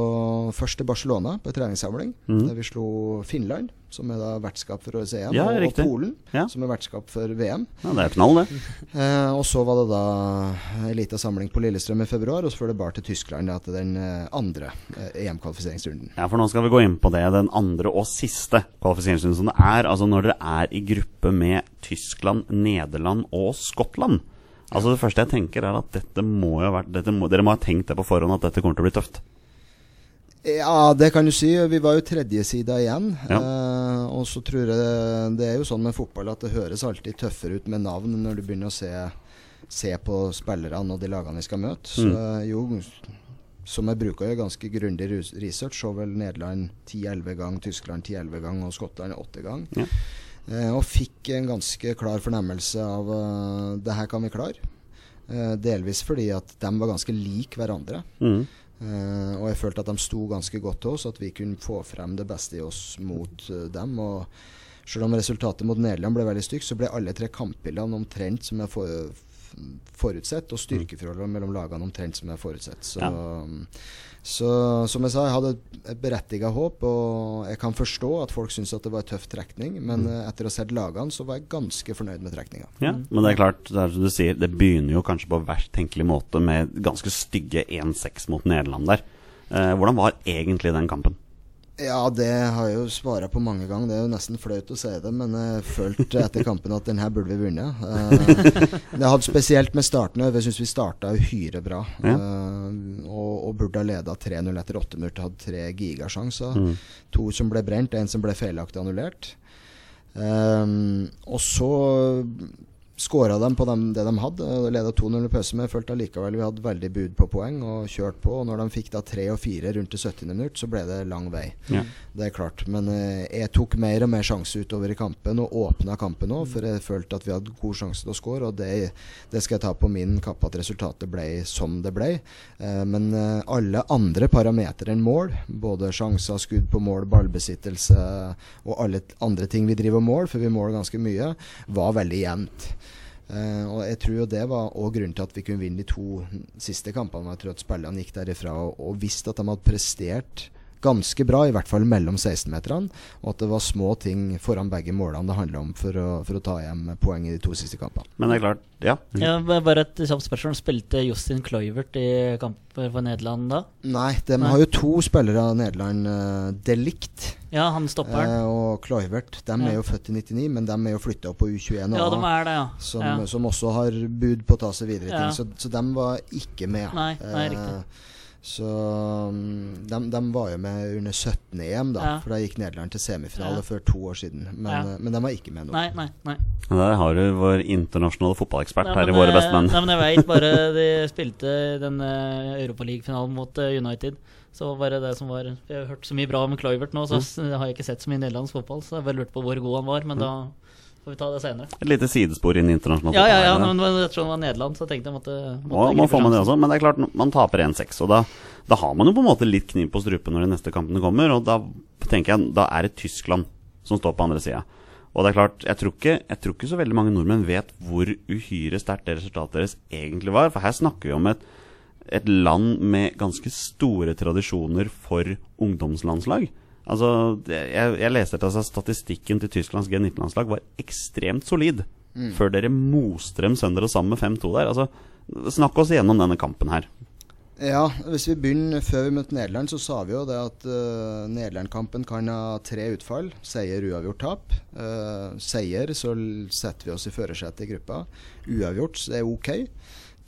først til Barcelona på treningssamling, mm. der vi slo Finland, som er da vertskap for OECM, Ja, og, og. Polen, Ja. som er vertskap for VM. ja, det er knall, det. Eh, og så var det da ei lita samling på Lillestrøm i februar, og så før det bar til Tyskland da, til den eh, andre eh, EM-kvalifiseringsrunden. Ja, for nå skal vi gå inn på det, den andre og siste kvalifiseringsrunden som det er. Altså når dere er i gruppe med Tyskland, Nederland og Skottland. Altså Det første jeg tenker, er at dette må jo ha vært må, Dere må ha tenkt det på forhånd at dette kommer til å bli tøft. Ja, det kan du si. Vi var jo tredjesida igjen. Ja. Eh, og så tror jeg det er jo sånn med fotball at det høres alltid tøffere ut med navn når du begynner å se, se på spillerne og de lagene vi skal møte. Så Mm. jo, som jeg bruker å gjøre ganske grundig research, så vel Nederland 10-11 gang, Tyskland 10-11 gang og Skottland 8 gang. Ja. Eh, og fikk en ganske klar fornemmelse av uh, det her kan vi klare. Eh, delvis fordi at de var ganske lik hverandre. Mm. Uh, og jeg følte at de sto ganske godt til oss, at vi kunne få frem det beste i oss mot uh, dem. Og selv om resultatet mot Nederland ble veldig stygt, så ble alle tre kampbildene omtrent som jeg for, forutsett, og styrkeforholdet mellom lagene omtrent som jeg forutsett. Så, så som jeg sa, jeg hadde et berettiget håp, og jeg kan forstå at folk syntes at det var en tøff trekning, men mm. etter å ha sett lagene, så var jeg ganske fornøyd med trekninga. Ja, Men det er klart, det er som du sier, det begynner jo kanskje på verst tenkelig måte med ganske stygge 1-6 mot Nederland der. Eh, hvordan var egentlig den kampen? Ja, det har jeg jo svara på mange ganger. Det er jo nesten flaut å si det, men jeg følte etter kampen at den her burde vi vunnet. Eh, det hadde spesielt med starten Jeg syns vi starta uhyre bra. Ja. eh, og, og burde ha leda 3-0 etter åtte minutter. Hadde tre gigasjanser. Mm. To som ble brent, en som ble feilaktig annullert. Um, og så skåra dem på dem, det de hadde. Leda 2-0 i pause, men jeg følte allikevel vi hadde veldig bud på poeng og kjørt på. Og når de fikk da tre og fire rundt det 70. minutt, så ble det lang vei. Ja. Det er klart. Men eh, jeg tok mer og mer sjanse utover i kampen, og åpna kampen òg, for jeg følte at vi hadde god sjanse til å score. Og det, det skal jeg ta på min kappe at resultatet ble som det ble. Eh, men eh, alle andre parametere enn mål, både sjanser, skudd på mål, ballbesittelse og alle andre ting vi driver mål, for vi måler ganske mye, var veldig jevnt. Eh, og jeg tror jo det var òg grunnen til at vi kunne vinne de to siste kampene. Jeg tror at spillerne gikk derifra og, og visste at de hadde prestert ganske bra, i hvert fall mellom 16-meterne. Og at det var små ting foran begge målene det handla om for å, for å ta hjem poeng i de to siste kampene. Men det er klart, ja. Ja, bare et kjapt spørsmål. Spilte Justin Kluivert i kamper for Nederland da? Nei, de Nei. har jo to spillere av Nederland. Uh, delikt. Ja, han stopperen. eh, og Kluivert. De Ja. er jo født i 99, men de er jo flytta opp på U21 ja, de er det, ja. Som, ja. som også har bud på å ta seg videre i Ja. ting. Så, så de var ikke med. Nei, nei, Eh, riktig. Så de, de var jo med under 17-EM, da. Ja. For da gikk Nederland til semifinale Ja. for to år siden. Men, Ja. eh, men de var ikke med nå. Nei, nei, nei. Der har du vår internasjonale fotballekspert Nei, her i Våre eh, bestemenn. Nei, men jeg veit bare de spilte den uh, Europaliga-finalen mot eh, United. Så var det det som var Jeg har hørt så mye bra om Kluivert nå, så mm. har jeg ikke sett så mye nederlandsk fotball. Så jeg bare lurte lurt på hvor god han var, men da får vi ta det senere. Et lite sidespor inn i internasjonal Ja, ja, ja, men jeg ettersom det var Nederland, så tenkte jeg måtte, måtte Må, må gripe få med det også, men det er klart, man taper 1-6, og da, da har man jo på en måte litt kniv på strupen når de neste kampene kommer, og da tenker jeg da er det Tyskland som står på andre sida. Og det er klart, jeg tror, ikke, jeg tror ikke så veldig mange nordmenn vet hvor uhyre sterkt det resultatet deres egentlig var, for her snakker vi om et, et land med ganske store tradisjoner for ungdomslandslag. Altså, jeg, jeg leste at altså, statistikken til Tysklands G19-landslag var ekstremt solid. Før dere moste dem sønder og sammen med 5-2 der. Altså, snakk oss igjennom denne kampen her. Ja, hvis vi begynner før vi møtte Nederland, så sa vi jo det at uh, Nederland-kampen kan ha tre utfall. Seier, uavgjort, tap. Uh, seier, så setter vi oss i førersetet i gruppa. Uavgjort så det er ok.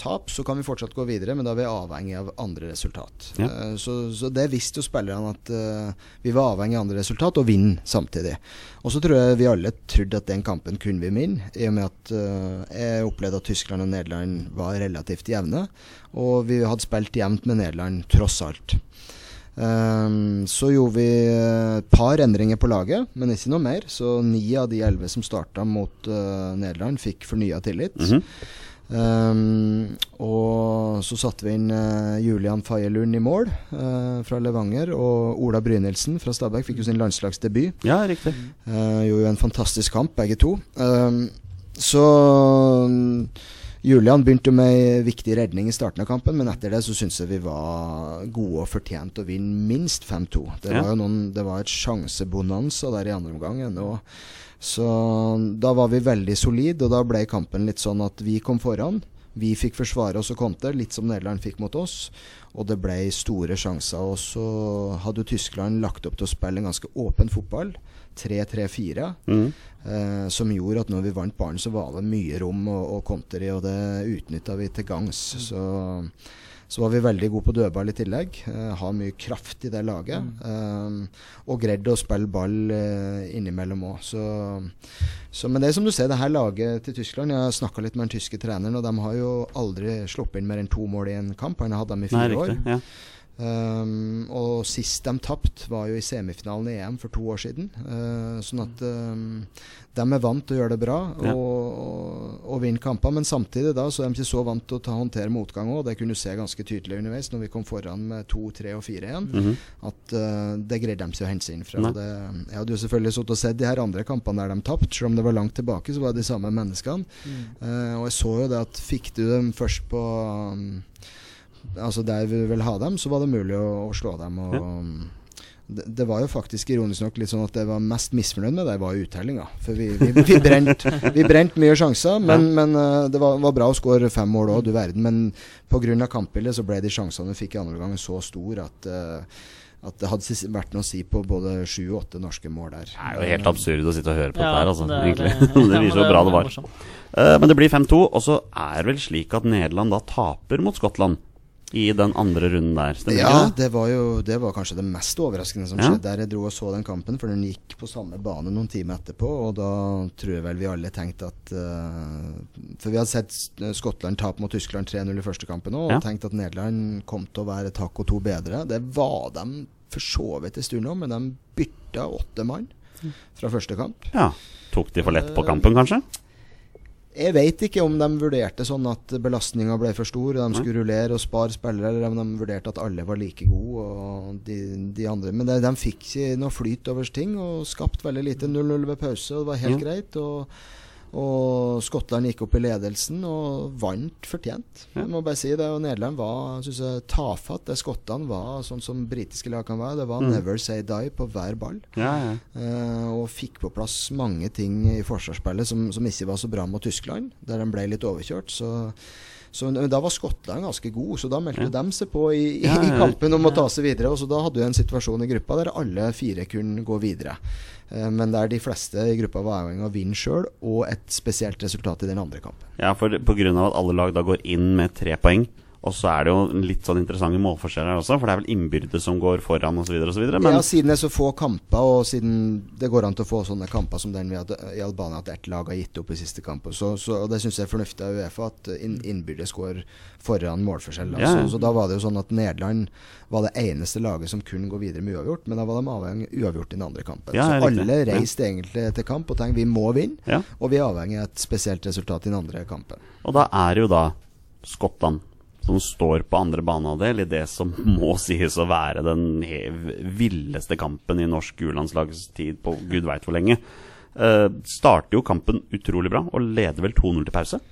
Tap, så kan vi fortsatt gå videre, men da er vi avhengig av andre resultat. Ja. Eh, så, så det visste jo spillerne at uh, vi var avhengig av andre resultat, og vinne samtidig. Og så tror jeg vi alle trodde at den kampen kunne vi vinne, i og med at uh, jeg opplevde at Tyskland og Nederland var relativt jevne. Og vi hadde spilt jevnt med Nederland, tross alt. Um, så gjorde vi et par endringer på laget, men ikke noe mer. Så ni av de elleve som starta mot uh, Nederland, fikk fornya tillit. Mhm. Ehm, og så satte vi inn uh, Julian Faye Lund i mål uh, fra Levanger. Og Ola Brynildsen fra Stabæk fikk jo sin landslagsdebut. Ja, riktig. Uh, gjorde jo en fantastisk kamp, begge to. Um, så um, Julian begynte med ei viktig redning i starten av kampen, men etter det så syns jeg vi var gode og fortjente å vinne minst 5-2. Det Ja. var jo noen, det var et sjansebonanza der i andre omgang. Og så da var vi veldig solide, og da ble kampen litt sånn at vi kom foran. Vi fikk forsvare oss og kontre, litt som Nederland fikk mot oss. Og det ble store sjanser. Og så hadde jo Tyskland lagt opp til å spille en ganske åpen fotball. 3-3-4. Mm. Eh, som gjorde at når vi vant ballen, så var det mye rom og å kontre i, og det utnytta vi til gangs. Så, så var vi veldig gode på dødball i tillegg. Uh, har mye kraft i det laget. Eh, og greide å spille ball uh, innimellom òg. Så, så, men det er som du ser, det her laget til Tyskland Jeg har snakka litt med den tyske treneren, og de har jo aldri sluppet inn mer enn to mål i en kamp. Han har hatt dem i Nei, fire år. riktig. Ja. Um, og sist de tapte, var jo i semifinalen i EM for to år siden. Uh, sånn at um, de er vant til å gjøre det bra og, Ja. og, og vinne kamper. Men samtidig da så er de ikke så vant til å ta, håndtere motgang òg. Det kunne du se ganske tydelig underveis når vi kom foran med to, tre og fire igjen. Mhm. At uh, det greide de ikke å hente seg inn fra. Det, jeg hadde jo selvfølgelig sittet og sett de her andre kampene der de tapte. Selv om det var langt tilbake, så var det de samme menneskene. Uh, og jeg så jo det at fikk du dem først på um, Altså der vi ville ha dem, så var det mulig å, å slå dem. Og, Ja. det, det var jo faktisk ironisk nok litt sånn at det var mest misfornøyd med det, var uttellinga. For vi, vi, vi brent vi brent mye sjanser, men, men uh, det var, var bra å skåre fem mål òg, du verden. Men pga. kampbildet så ble de sjansene vi fikk i andre omgang så store at uh, at det hadde vært noe å si på både sju og åtte norske mål der. Det er jo helt absurd å sitte og høre på Ja, dette her, altså. det egentlig. det. Det, viser hvor det- bra det det var. Eh, men det blir 5-2, og så er det vel slik at Nederland da taper mot Skottland i den andre runden der. Stemmer Ja, ikke det? det var jo det var kanskje det mest overraskende som Ja. skjedde der jeg dro og så den kampen, for den gikk på samme bane noen timer etterpå, og da tror jeg vel vi alle tenkte at uh, For vi hadde sett S- Skottland tape mot Tyskland 3-0 i første kampen òg, og Ja. tenkt at Nederland kom til å være takk og to bedre. Det var de for så vidt en stund òg, men de bytta åtte mann fra første kamp. Ja. Tok de for lett på kampen, kanskje? Jeg vet ikke om de vurderte sånn at belastninga ble for stor, og de skulle rullere og spare spillere, eller om de vurderte at alle var like gode. Og de, de andre Men de, de fikk ikke noe flyt over ting, og skapte veldig lite. 0-0 ved pause, og det var helt Ja. greit. Og, og Skottland gikk opp i ledelsen og vant fortjent. Ja. Jeg må bare si det. Og Nederland var synes jeg, tafatt. Det skottene var sånn som britiske lag kan være. Det var Mm. 'never say die' på hver ball. Ja, ja. Eh, og fikk på plass mange ting i forsvarsspillet som, som ikke var så bra mot Tyskland, der de ble litt overkjørt. Så, så da var Skottland ganske god, så da meldte de seg på i, i, ja. kampen om å ta seg videre. Og så da hadde vi en situasjon i gruppa der alle fire kunne gå videre. Eh, men der de fleste i gruppa var avhengig av å vinne sjøl, og et spesielt resultat i den andre kampen. Ja, for av at alle lag da går inn med tre poeng, og så er det jo litt sånn interessante målforskjeller også, for det er vel innbyrde som går foran osv. Men ja, siden det er så få kamper, og siden det går an til å få sånne kamper som den vi hadde i Albania, at ett lag har gitt opp i siste kamp, så, så det syns jeg er fornuftig av Uefa, at inn, innbyrdes går foran målforskjell. Altså. Ja. Så, da var det jo sånn at Nederland var det eneste laget som kunne gå videre med uavgjort, men da var de avhengig uavgjort i den andre kampen. Ja, så alle reiste egentlig til kamp og tenkte vi må vinne, og vi er avhengig av et spesielt resultat i den andre kampen. Og da er det jo da Skottland som står på andre banehalvdel i det som må sies å være den villeste kampen i norsk U-landslagstid på gud veit hvor lenge. Uh, starter jo kampen utrolig bra og leder vel 2-0 til pause.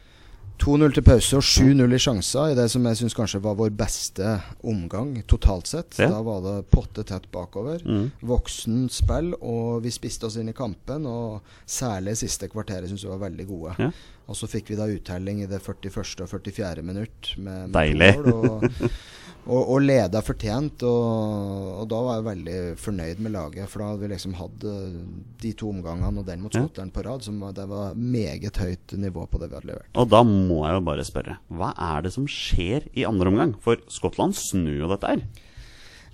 2-0 til pause og 7-0 i sjanser i det som jeg syns kanskje var vår beste omgang totalt sett. Ja. Da var det potte tett bakover. Mm. Voksen spill, og vi spiste oss inn i kampen. Og særlig siste kvarteret syns vi var veldig gode. Ja. Og så fikk vi da uttelling i det 41. og 44. minutt. Med, med Deilig. mål, og, Og, og leda fortjent, og, og, da var jeg veldig fornøyd med laget. For da hadde vi liksom hatt uh, de to omgangene og den mot skotteren Skottland på rad. Så det var meget høyt nivå på det vi hadde levert. Og da må jeg jo bare spørre, hva er det som skjer i andre omgang? For Skottland snur jo dette her.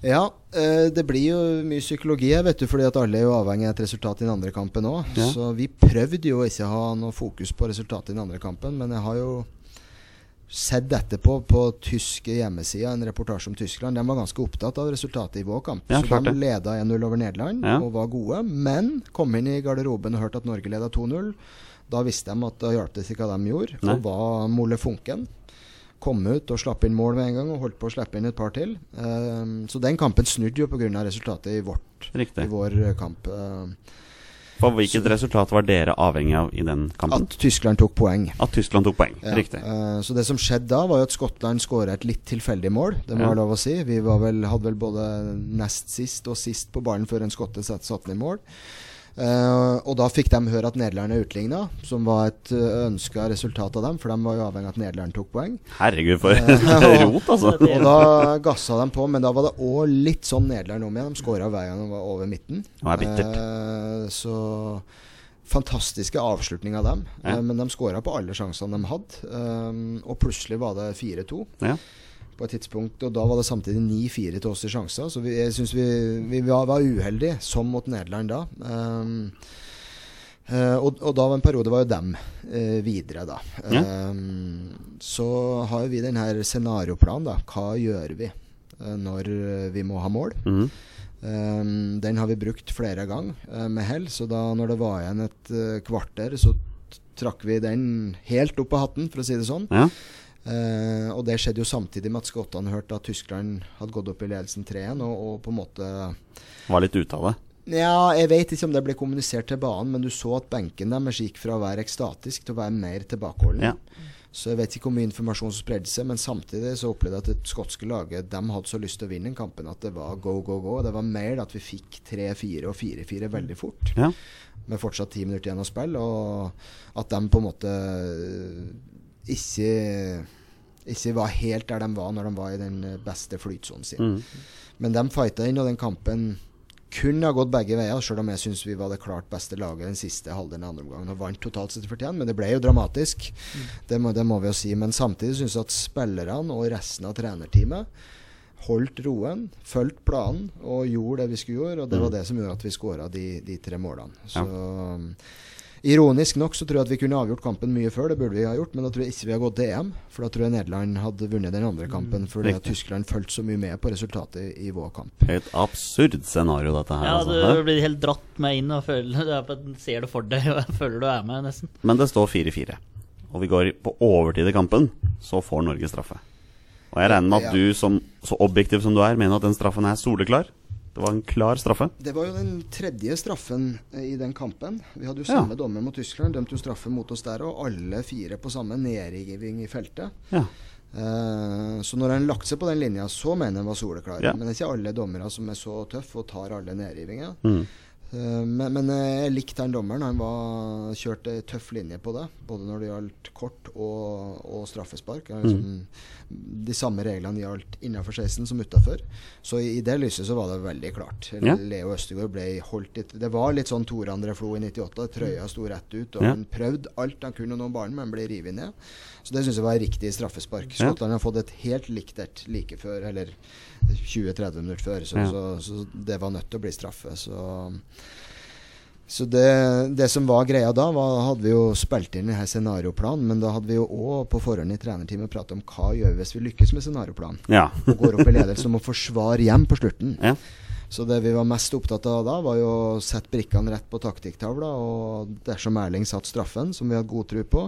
Ja, eh, det blir jo mye psykologi her, vet du, fordi at alle er jo avhengig av et resultat i den andre kampen òg. Ja. Så vi prøvde jo ikke å ha noe fokus på resultatet i den andre kampen, men jeg har jo sett etterpå på tyske hjemmesider en reportasje om Tyskland. De var ganske opptatt av resultatet i vår kamp. Ja, så de det. leda 1-0 over Nederland Ja. og var gode, men kom inn i garderoben og hørte at Norge leda 2-0. Da visste de at da hjalp det ikke hva de gjorde, Nei. og var molefonken. Kom ut og slapp inn mål med en gang, og holdt på å slippe inn et par til. Uh, så den kampen snudde jo pga. resultatet i, vårt, Riktig. i vår kamp. Ehm, For hvilket resultat var dere avhengig av i den kampen? at Tyskland tok poeng. At Tyskland tok poeng. Ja, Riktig. uh, så det som skjedde da, var jo at Skottland skåra et litt tilfeldig mål. Det må Ja. være lov å si. Vi var vel, hadde vel både nest sist og sist på ballen før en skotte satte den i mål. Eh, og da fikk de høre at Nederland er utligna, som var et uh, ønska resultat av dem, for de var jo avhengig av at Nederland tok poeng. Herregud, for Ja. rot, altså. Og da gassa de på, men da var det òg litt sånn Nederland om igjen. De skåra hver gang de var over midten. Eh, så fantastiske avslutning av dem. Ja. Eh, men de skåra på alle sjansene de hadde. Eh, og plutselig var det 4-2 Ja. På et tidspunkt. Og da var det samtidig 9-4 til oss i sjanser. Så vi, jeg syns vi, vi var, var uheldige, som mot Nederland da. Um, uh, og, og da var en periode var jo dem uh, videre, da. Ja. Um, så har jo vi den her scenarioplanen, da. Hva gjør vi uh, når vi må ha mål? Mhm. Um, den har vi brukt flere ganger med hell, så da når det var igjen et kvarter, så trakk vi den helt opp av hatten, for å si det sånn. ja. Eh, og det skjedde jo samtidig med at skottene hørte at Tyskland hadde gått opp i ledelsen 3-1, og, og på en måte Var litt ute av det. Ja, jeg vet ikke om det ble kommunisert til banen, men du så at benken deres gikk fra å være ekstatisk til å være mer tilbakeholden. Ja. Så jeg vet ikke hvor mye informasjon som spredde seg, men samtidig så opplevde jeg at det skotske laget de hadde så lyst til å vinne den kampen at det var go, go, go. Det var mer at vi fikk 3-4 og 4-4 veldig fort, Ja. med fortsatt ti minutter igjen å spille, og at de på en måte ikke ikke var helt der de var når de var i den beste flytsonen sin. Mm. Men de fighta inn, og den kampen kunne ha gått begge veier, selv om jeg syns vi var det klart beste laget den siste halvdelen av andre omgang. Og vant totalt sett fortjent, men det ble jo dramatisk. Det, må, det må vi jo si. Men samtidig syns jeg at spillerne og resten av trenerteamet holdt roen, fulgte planen og gjorde det vi skulle gjøre. Og det var det som gjorde at vi skåra de, de tre målene. Så um, Ironisk nok så tror jeg at vi kunne avgjort kampen mye før, det burde vi ha gjort, men da tror jeg ikke vi har gått til EM. For da tror jeg Nederland hadde vunnet den andre kampen fordi at. Tyskland fulgte så mye med på resultatet i, i vår kamp. Et absurd scenario, dette her. Ja, altså. du blir helt dratt med inn og føler, du er på, ser det for deg og føler du er med, nesten. Men det står 4-4. Og vi går på overtid i kampen, så får Norge straffe. Og jeg regner med at du, som, så objektiv som du er, mener at den straffen er soleklar. Det var en klar straffe. Det var jo den tredje straffen eh, i den kampen. Vi hadde jo Ja. samme dommer mot Tyskland, dømte jo straffe mot oss der, og alle fire på samme nedriving i feltet. Ja. Eh, så når han lagt seg på den linja, så mener han var soleklar. Ja. Men det er ikke alle dommere som er så tøffe og tar alle nedrivingene. Mm. Eh, men, men eh, jeg likte han dommeren. Han var kjørte tøff linje på det. Både når det gjaldt kort og, og straffespark. Han liksom, De samme reglene gjaldt innenfor 16 som utafor. Så i, i det lyset så var det veldig klart. Ja. Leo Østegård ble holdt litt Det var litt sånn Tore André Flo i 98. Trøya sto rett ut, og Ja. han prøvde alt han kunne å nå ballen, men ble revet ned. Så det syns jeg var riktig straffespark. Ja. Skottland har fått et helt likt et like før, eller 20-30 minutter før, så, Ja. så, så det var nødt til å bli straffe. Så så det, det som var greia da, var, hadde vi jo spilt inn her scenarioplanen, men da hadde vi jo òg på forhånd i trenerteamet pratet om hva gjør vi hvis vi lykkes med scenarioplanen. Ja. Og går opp i ledelse om å forsvare hjem på slutten. ja. Så det vi var mest opptatt av da, var jo å sette brikkene rett på taktikktavla. Og dersom Erling satt straffen, som vi hadde god tro på,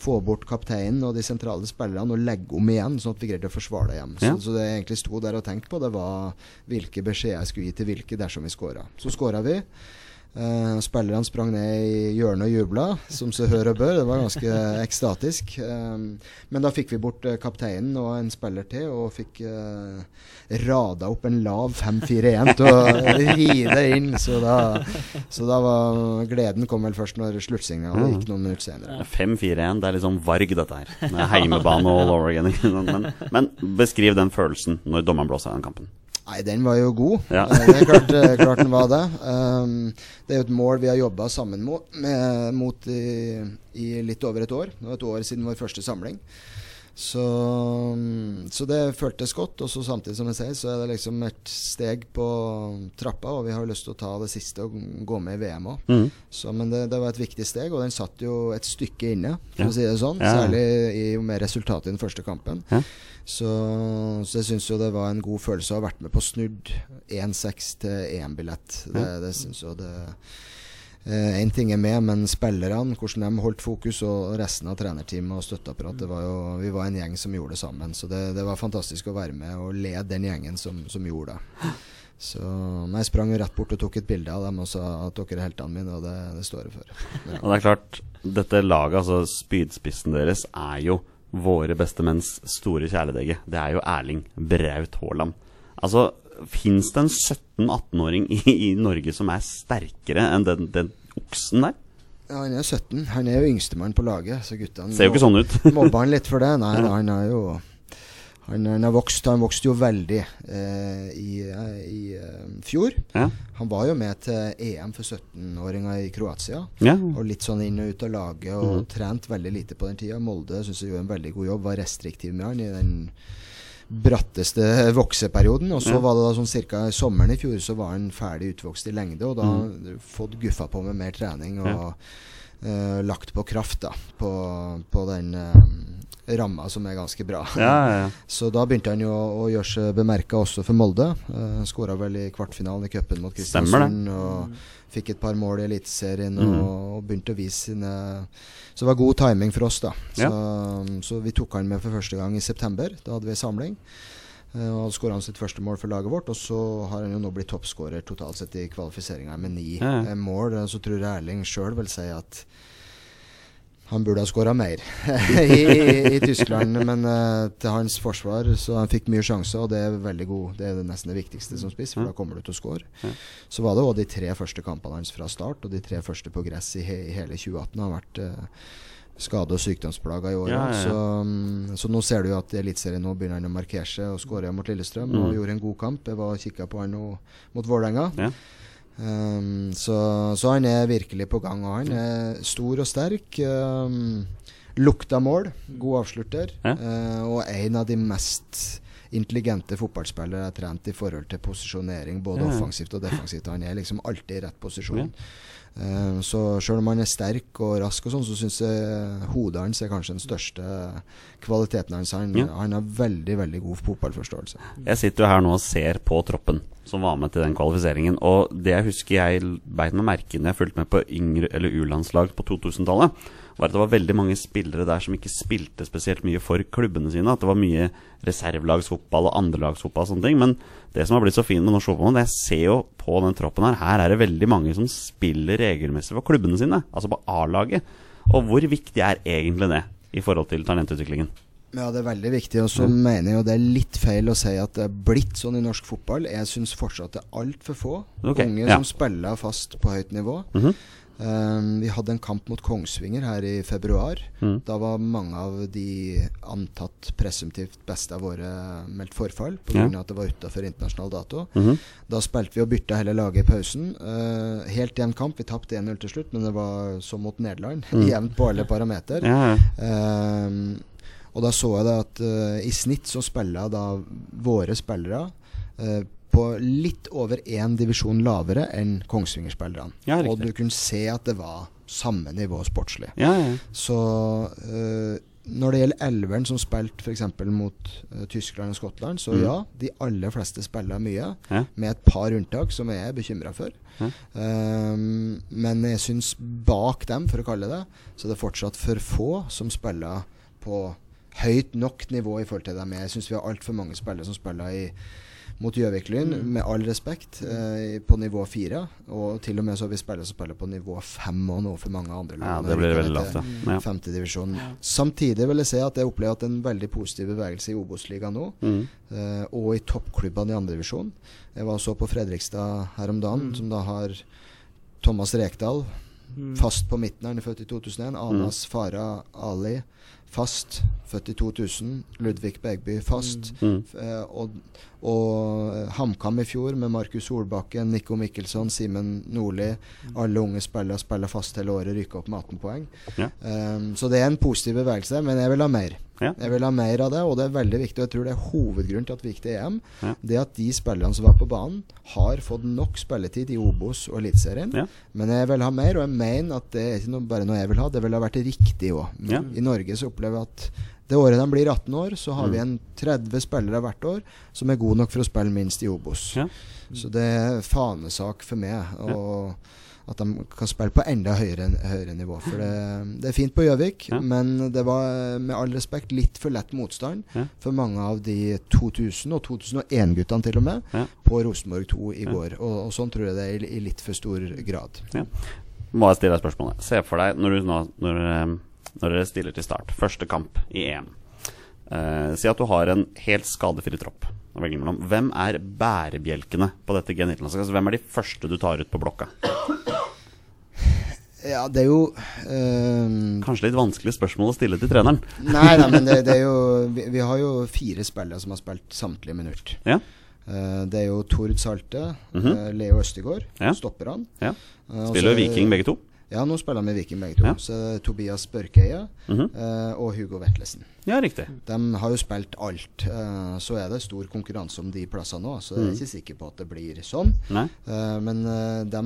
få bort kapteinen og de sentrale spillerne og legge om igjen, sånn at vi greide å forsvare det hjem. Ja. Så, så det jeg egentlig sto der og tenkte på, det var hvilke beskjeder jeg skulle gi til hvilke dersom vi skåra. Så skåra vi. Uh, spillerne sprang ned i hjørnet og jubla, som så hør og bør. Det var ganske ekstatisk. Um, men da fikk vi bort uh, kapteinen og en spiller til, og fikk uh, rada opp en lav 5-4-1 til å ri det inn. Så da, så da var gleden kom vel først når sluttsignalet Mm. gikk noen minutter senere. 5-4-1, det er liksom varg, dette her. Det er heimebane all over again. Men, men beskriv den følelsen når dommeren blåser av den kampen. Nei, den var jo god. Ja. Eh, det er klart, eh, klart den var det. Um, det er jo et mål vi har jobba sammen mot, med, mot i, i litt over et år. Det var et år siden vår første samling. Så, um, så det føltes godt. Og så samtidig som jeg sier, så er det liksom et steg på trappa, og vi har lyst til å ta det siste og gå med i VM òg. Mm. Men det, det var et viktig steg, og den satt jo et stykke inne, for Ja. å si det sånn. Ja, ja. Særlig i, med resultatet i den første kampen. Ja. Så, så jeg syns jo det var en god følelse å ha vært med på snudd 1-6 til EM-billett. Det, det syns jo det Én ting er med, men spillerne, hvordan de holdt fokus, og resten av trenerteamet og støtteapparatet var jo Vi var en gjeng som gjorde det sammen. Så det, det var fantastisk å være med og lede den gjengen som, som gjorde det. Så jeg sprang jo rett bort og tok et bilde av dem og sa at dere er heltene mine, og det, det står jeg for. Ja. Og det er klart, dette laget, altså spydspissen deres, er jo våre beste menns store kjæledegge. Det er jo Erling Braut Haaland. Altså, fins det en 17-18-åring i, i Norge som er sterkere enn den, den oksen der? Ja, han er 17. Han er jo yngstemann på laget, så guttene Ser jo ikke sånn ut. Mobba han litt for det? Nei, ja. han er jo han, han har vokst Han vokste jo veldig eh, i, i eh, fjor. Ja. Han var jo med til EM for 17-åringer i Kroatia. ja. Og litt sånn inn og ut av laget, og mm. trent veldig lite på den tida. Molde syns jeg gjorde en veldig god jobb, var restriktiv med han i den bratteste vokseperioden. Og så Ja. var det da sånn cirka sommeren i fjor så var han ferdig utvokst i lengde, og da mm. fått guffa på med mer trening og Ja. uh, lagt på kraft da på, på den eh, ramma som er ganske bra. Ja, ja, ja. Så da begynte han jo å, å gjøre seg bemerka også for Molde. Uh, Skåra vel i kvartfinalen i cupen mot Kristiansund. Og fikk et par mål i Eliteserien mm. og, og begynte å vise sine Så det var god timing for oss, da. Så, Ja. så vi tok han med for første gang i september. Da hadde vi samling. Uh, og skåra han sitt første mål for laget vårt. Og så har han jo nå blitt toppskårer totalt sett i kvalifiseringa med ni Ja, ja. eh, mål. Eh, Så tror jeg Erling sjøl vil si at han burde ha skåra mer i, i, i Tyskland, men uh, til hans forsvar Så han fikk mye sjanser, og det er veldig god Det er det nesten det viktigste som spiss, for da kommer du til å skåre. Ja. Så var det òg de tre første kampene hans fra start, og de tre første på gress i, he, i hele 2018 har vært uh, skade- og sykdomsplaga i år. Ja, ja. Så, um, så nå ser du jo at i Eliteserien nå begynner han å markere seg og skåre mot Lillestrøm. Og Mm. gjorde en god kamp. Jeg var og kikka på han nå mot Vålerenga. Ja. Um, så, så han er virkelig på gang. Og han er stor og sterk. Um, lukta mål, god avslutter. Ja. eh, og en av de mest intelligente fotballspillere jeg har trent i forhold til posisjonering, både Ja, ja. offensivt og defensivt. Han er liksom alltid i rett posisjon. Eh, så selv om han er sterk og rask, og sånn, så syns jeg hodet hans er kanskje den største kvaliteten hans. Han, Ja. han har veldig veldig god fotballforståelse. Jeg sitter jo her nå og ser på troppen som var med til den kvalifiseringen. Og det jeg husker jeg beit meg merke når jeg fulgte med på yngre eller U-landslag på 2000-tallet, var at det var veldig mange spillere der som ikke spilte spesielt mye for klubbene sine. At det var mye reservelagsfotball og andrelagsfotball og sånne ting. Men det som har blitt så fint med norsk fotball, det jeg ser jo på den troppen her, her er det veldig mange som spiller regelmessig for klubbene sine. Altså på A-laget. Og hvor viktig er egentlig det i forhold til talentutviklingen? Ja, det er veldig viktig. Og så mener jeg jo det er litt feil å si at det er blitt sånn i norsk fotball. Jeg syns fortsatt det er altfor få okay, unge ja. som spiller fast på høyt nivå. Mhm. Um, vi hadde en kamp mot Kongsvinger her i februar. Mm. Da var mange av de antatt presumptivt beste av våre meldt forfall pga. Ja. at det var utafor internasjonal dato. Mhm. Da spilte vi og bytta hele laget i pausen. Uh, helt jevn kamp. Vi tapte 1-0 til slutt, men det var som mot Nederland. Mm. Jevnt på alle parameter. Ja. Ehm, og da så jeg det at uh, i snitt så spiller da våre spillere eh, på litt over én divisjon lavere enn Kongsvinger-spillerne. Ja, og du kunne se at det var samme nivå sportslig. ja, ja. Så eh, når det gjelder elveren som spilte f.eks. mot uh, Tyskland og Skottland, så Mm. ja, de aller fleste spiller mye. Med et par unntak som jeg er bekymra for. Um, men jeg syns bak dem, for å kalle det, så er det fortsatt for få som spiller på høyt nok nivå i forhold til dem. Jeg syns vi har altfor mange spillere som spiller i mot Gjøvik-Lyn, Mm. med all respekt, eh, på nivå fire. Og til og med så har vi spillere som spiller på nivå fem og noe for mange andre Ja, det blir veldig lavt, ja. ja. Femtedivisjon. Samtidig vil jeg si at jeg opplever at det er en veldig positiv bevegelse i Obos-ligaen nå. Mm. eh, og i toppklubbene i andredivisjon. Jeg var så på Fredrikstad her om dagen, Mm. som da har Thomas Rekdal Mm. fast på midten. Han er født i 2001. Anas Farah Ali fast, født i 2000. Ludvig Begby fast. Mm. Eh, og og eh, HamKam i fjor med Markus Solbakken, Nico Mikkelsson, Simen Nordli. Alle unge spillere spiller fast hele året, rykker opp med 18 poeng. Ja. Um, så det er en positiv bevegelse, men jeg vil ha mer. Ja. Jeg vil ha mer av det, og det er veldig viktig. Og jeg tror det er hovedgrunnen til at vi gikk til EM. Ja. Det at de spillerne som var på banen, har fått nok spilletid i Obos og Eliteserien. Ja. Men jeg vil ha mer, og jeg mener at det er ikke noe, bare noe jeg vil ha, det ville ha vært riktig òg. I Norge så opplever jeg at det året de blir 18 år, så har Mm. vi en 30 spillere hvert år som er gode nok for å spille minst i Obos. Så det er fanesak for meg. Og at de kan spille på enda høyere, høyere nivå. For det, det er fint på Gjøvik, Ja. men det var med all respekt litt for lett motstand Ja. for mange av de 2000- og 2001-guttene til og med Ja. på Rosenborg 2 i går. Og, og sånn tror jeg det er i, i litt for stor grad. Må jeg stille deg spørsmålet. Se for deg når, du nå, når, eh, når dere stiller til start, første kamp i EM. Eh, si at du har en helt skadefri tropp. å velge mellom. Hvem er bærebjelkene på dette G19-landslaget? Altså, hvem er de første du tar ut på blokka? Ja, det er jo ehm, Kanskje litt vanskelig spørsmål å stille til treneren. Nei, nei, men det, det er jo vi, vi har jo fire spillere som har spilt samtlige minutter. Ja. Uh, det er jo Tord Salte, Mhm. eh, Leo Østegård, Ja. stopperne. Ja. Eh, Spiller er jo Viking begge to. Ja, nå spiller de med Viking begge to. Ja. Så Tobias Børkeie Mhm. eh, og Hugo Vetlesen. Ja, riktig. De har jo spilt alt. eh, så er det stor konkurranse om de plassene nå, så jeg er Mhm. ikke sikker på at det blir sånn. Eh, men de,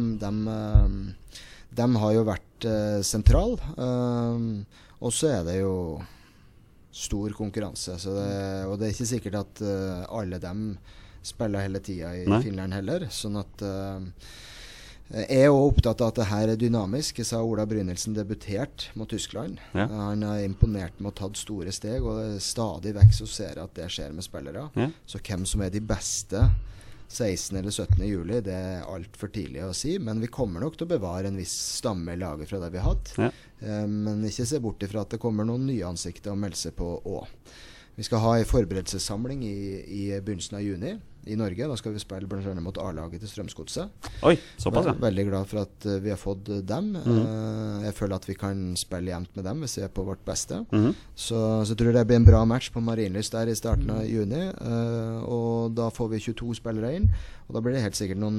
de, har jo vært eh, sentral. eh, og så er det jo stor konkurranse. Så det, og det er ikke sikkert at eh, alle dem spiller hele tida i Nei. Finland heller. Sånn at eh, jeg er òg opptatt av at det her er dynamisk. Jeg sa Ola Brynildsen debuterte mot Tyskland. Ja. Eh, Han har imponert med å tatt store steg, og stadig vekk så ser jeg at det skjer med spillere. Ja. Så hvem som er de beste 16. eller 17. juli, det er altfor tidlig å si. Men vi kommer nok til å bevare en viss stamme i laget fra det vi har hatt. Ja. Eh, men ikke se bort ifra at det kommer noen nye ansikter å melde seg på òg. Vi skal ha ei forberedelsessamling i, i begynnelsen av juni i Norge. Da skal vi spille bl.a. mot A-laget til Strømsgodset. Oi, såpass, ja. Ve- Veldig glad for at eh, vi har fått eh, dem. Eh, jeg føler at vi kan spille jevnt med dem hvis vi er på vårt beste. Mm. Så, så jeg tror det blir en bra match på Marienlyst der i starten av juni. og da får vi 22 spillere inn. Og da blir det helt sikkert noen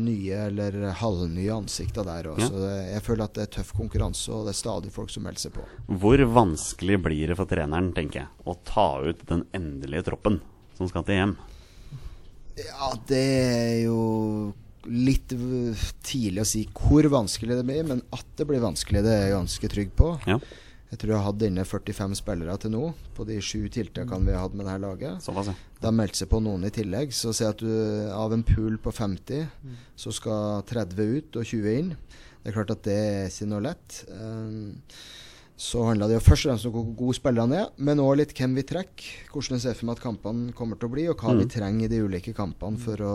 nye eller halvnye ansikter der òg. Ja. Så jeg føler at det er tøff konkurranse, og det er stadig folk som melder seg på. Hvor vanskelig blir det for treneren, tenker jeg, å ta ut den endelige troppen som skal til EM? Ja, det er jo litt tidlig å si hvor vanskelig det blir, men at det blir vanskelig, det er jeg ganske trygg på. Ja, Jeg tror jeg har hatt inne 45 spillere til nå, på de sju tiltakene vi har hatt med dette laget. såpass, ja. Det har meldt seg på noen i tillegg. Så si at du av en pool på 50, så skal 30 ut og 20 inn. Det er klart at det er ikke noe lett. Um, så handler det jo først og fremst om hvor gode spillerne er, men òg litt hvem vi trekker. Hvordan jeg ser for meg at kampene kommer til å bli, og hva Mm. vi trenger i de ulike kampene for å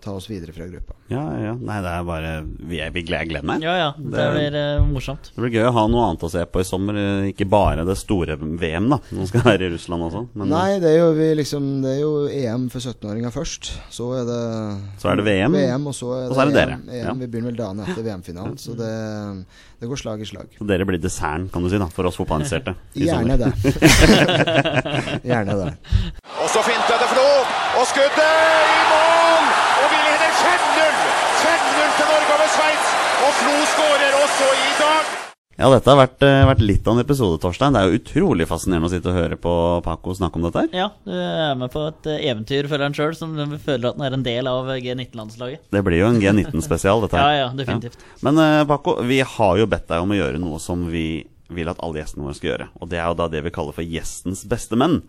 ta oss videre fra gruppa. Ja, ja. Nei, det er bare Vi, er, vi gleder, jeg gleder meg. Ja ja, det Det- blir uh, morsomt. Det blir gøy å ha noe annet å se på i sommer. eh, Ikke bare det store VM, da. Nå skal være i Russland også. Men Nei, det er jo, vi liksom, det er jo EM for 17-åringer først. Så er det Så er det VM, VM og så er og så er det dere. EM. EM. Ja. Vi begynner vel dagen etter VM-finalen, så det, det går slag i slag. Så dere blir desserten, kan du si, da, for oss fotballinteresserte. Gjerne det. Gjerne det. Og så finter det Flo, og skuddet i mål! Og vi leder 5-0! 5-0 til Norge over Sveits, og Flo skårer også i dag! Ja, dette har vært, eh, vært litt av en episode, Torstein. Det er jo utrolig fascinerende å sitte og høre på Paco snakke om dette her. Ja, du er med på et eh, eventyr, føler han sjøl, som føler at han er en del av G19-landslaget. Det blir jo en G19-spesial, dette her. Ja, ja, definitivt. Men eh, Paco, vi har jo bedt deg om å gjøre noe som vi vil at alle gjestene våre skal gjøre. Og det er jo da det vi kaller for gjestens beste menn.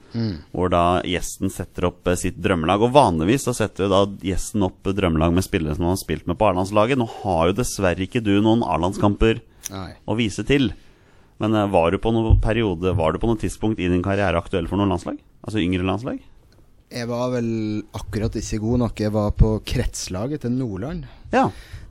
Hvor da gjesten setter opp eh, sitt drømmelag. Og vanligvis så setter jo da gjesten opp eh, drømmelag med spillere som han har spilt med på A-landslaget. Nå har jo dessverre ikke du noen A-landskamper Nei. å vise til. Men eh, var du på noen periode, var du på noe tidspunkt i din karriere aktuell for noen landslag? Altså yngre landslag? Jeg var vel akkurat ikke god nok. Jeg var på kretslaget til Nordland. Ja.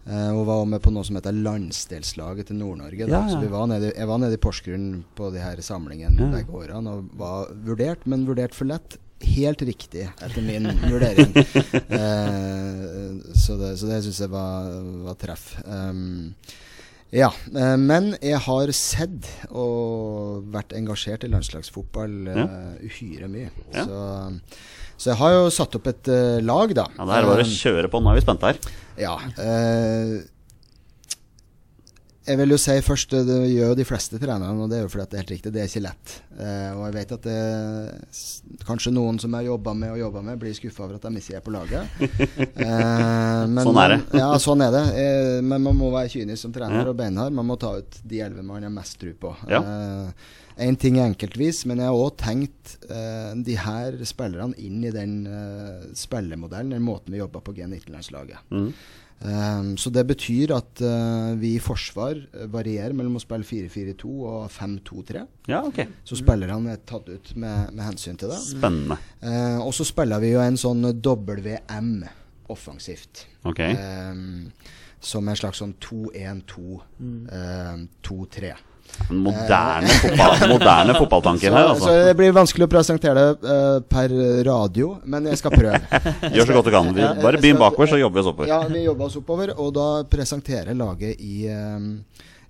Eh, og var med på noe som heter landsdelslaget til Nord-Norge. Ja, ja. Så vi var nede, jeg var nede i Porsgrunn på de her samlingene Ja. begge årene og var vurdert, men vurdert for lett. Helt riktig, etter min vurdering. Eh, så det, så det syns jeg var, var treff. Um, ja, eh, men jeg har sett og vært engasjert i landslagsfotball eh, uhyre mye. Ja. Så, så jeg har jo satt opp et eh, lag, da. ja, Det er bare å kjøre på. Nå er vi spente her. ja. Eh, jeg vil jo si først Det gjør jo de fleste trenerne, og det er jo fordi at det er helt riktig. Det er ikke lett. Eh, og jeg vet at det kanskje noen som jeg har jobba med og jobba med, blir skuffa over at de ikke er på laget. Eh, men Sånn er det. Ja, sånn er det. Eh, men man må være kynisk som trener Ja. og beinhard. Man må ta ut de elleve man har mest tro på. Ja. Én ting er enkeltvis, men jeg har òg tenkt eh, de her spillerne inn i den eh, spillemodellen, den måten vi jobber på G19-landslaget. Mhm. Um, så det betyr at eh, vi i forsvar varierer mellom å spille 4-4-2 og 5-2-3. Ja, okay. Så spillerne er tatt ut med, med hensyn til det. Spennende. Eh, og så spiller vi jo en sånn WM offensivt. Okay. Um, som en slags sånn 2-1-2, eh, 2-3. En moderne, fotball, moderne fotballtanker her, altså. så det blir vanskelig å presentere det uh, per radio, men jeg skal prøve. Gjør så godt du kan. Vi bare begynn bakover, så jobber vi oss oppover. Ja, vi jobber oss oppover, og da presenterer laget i, um,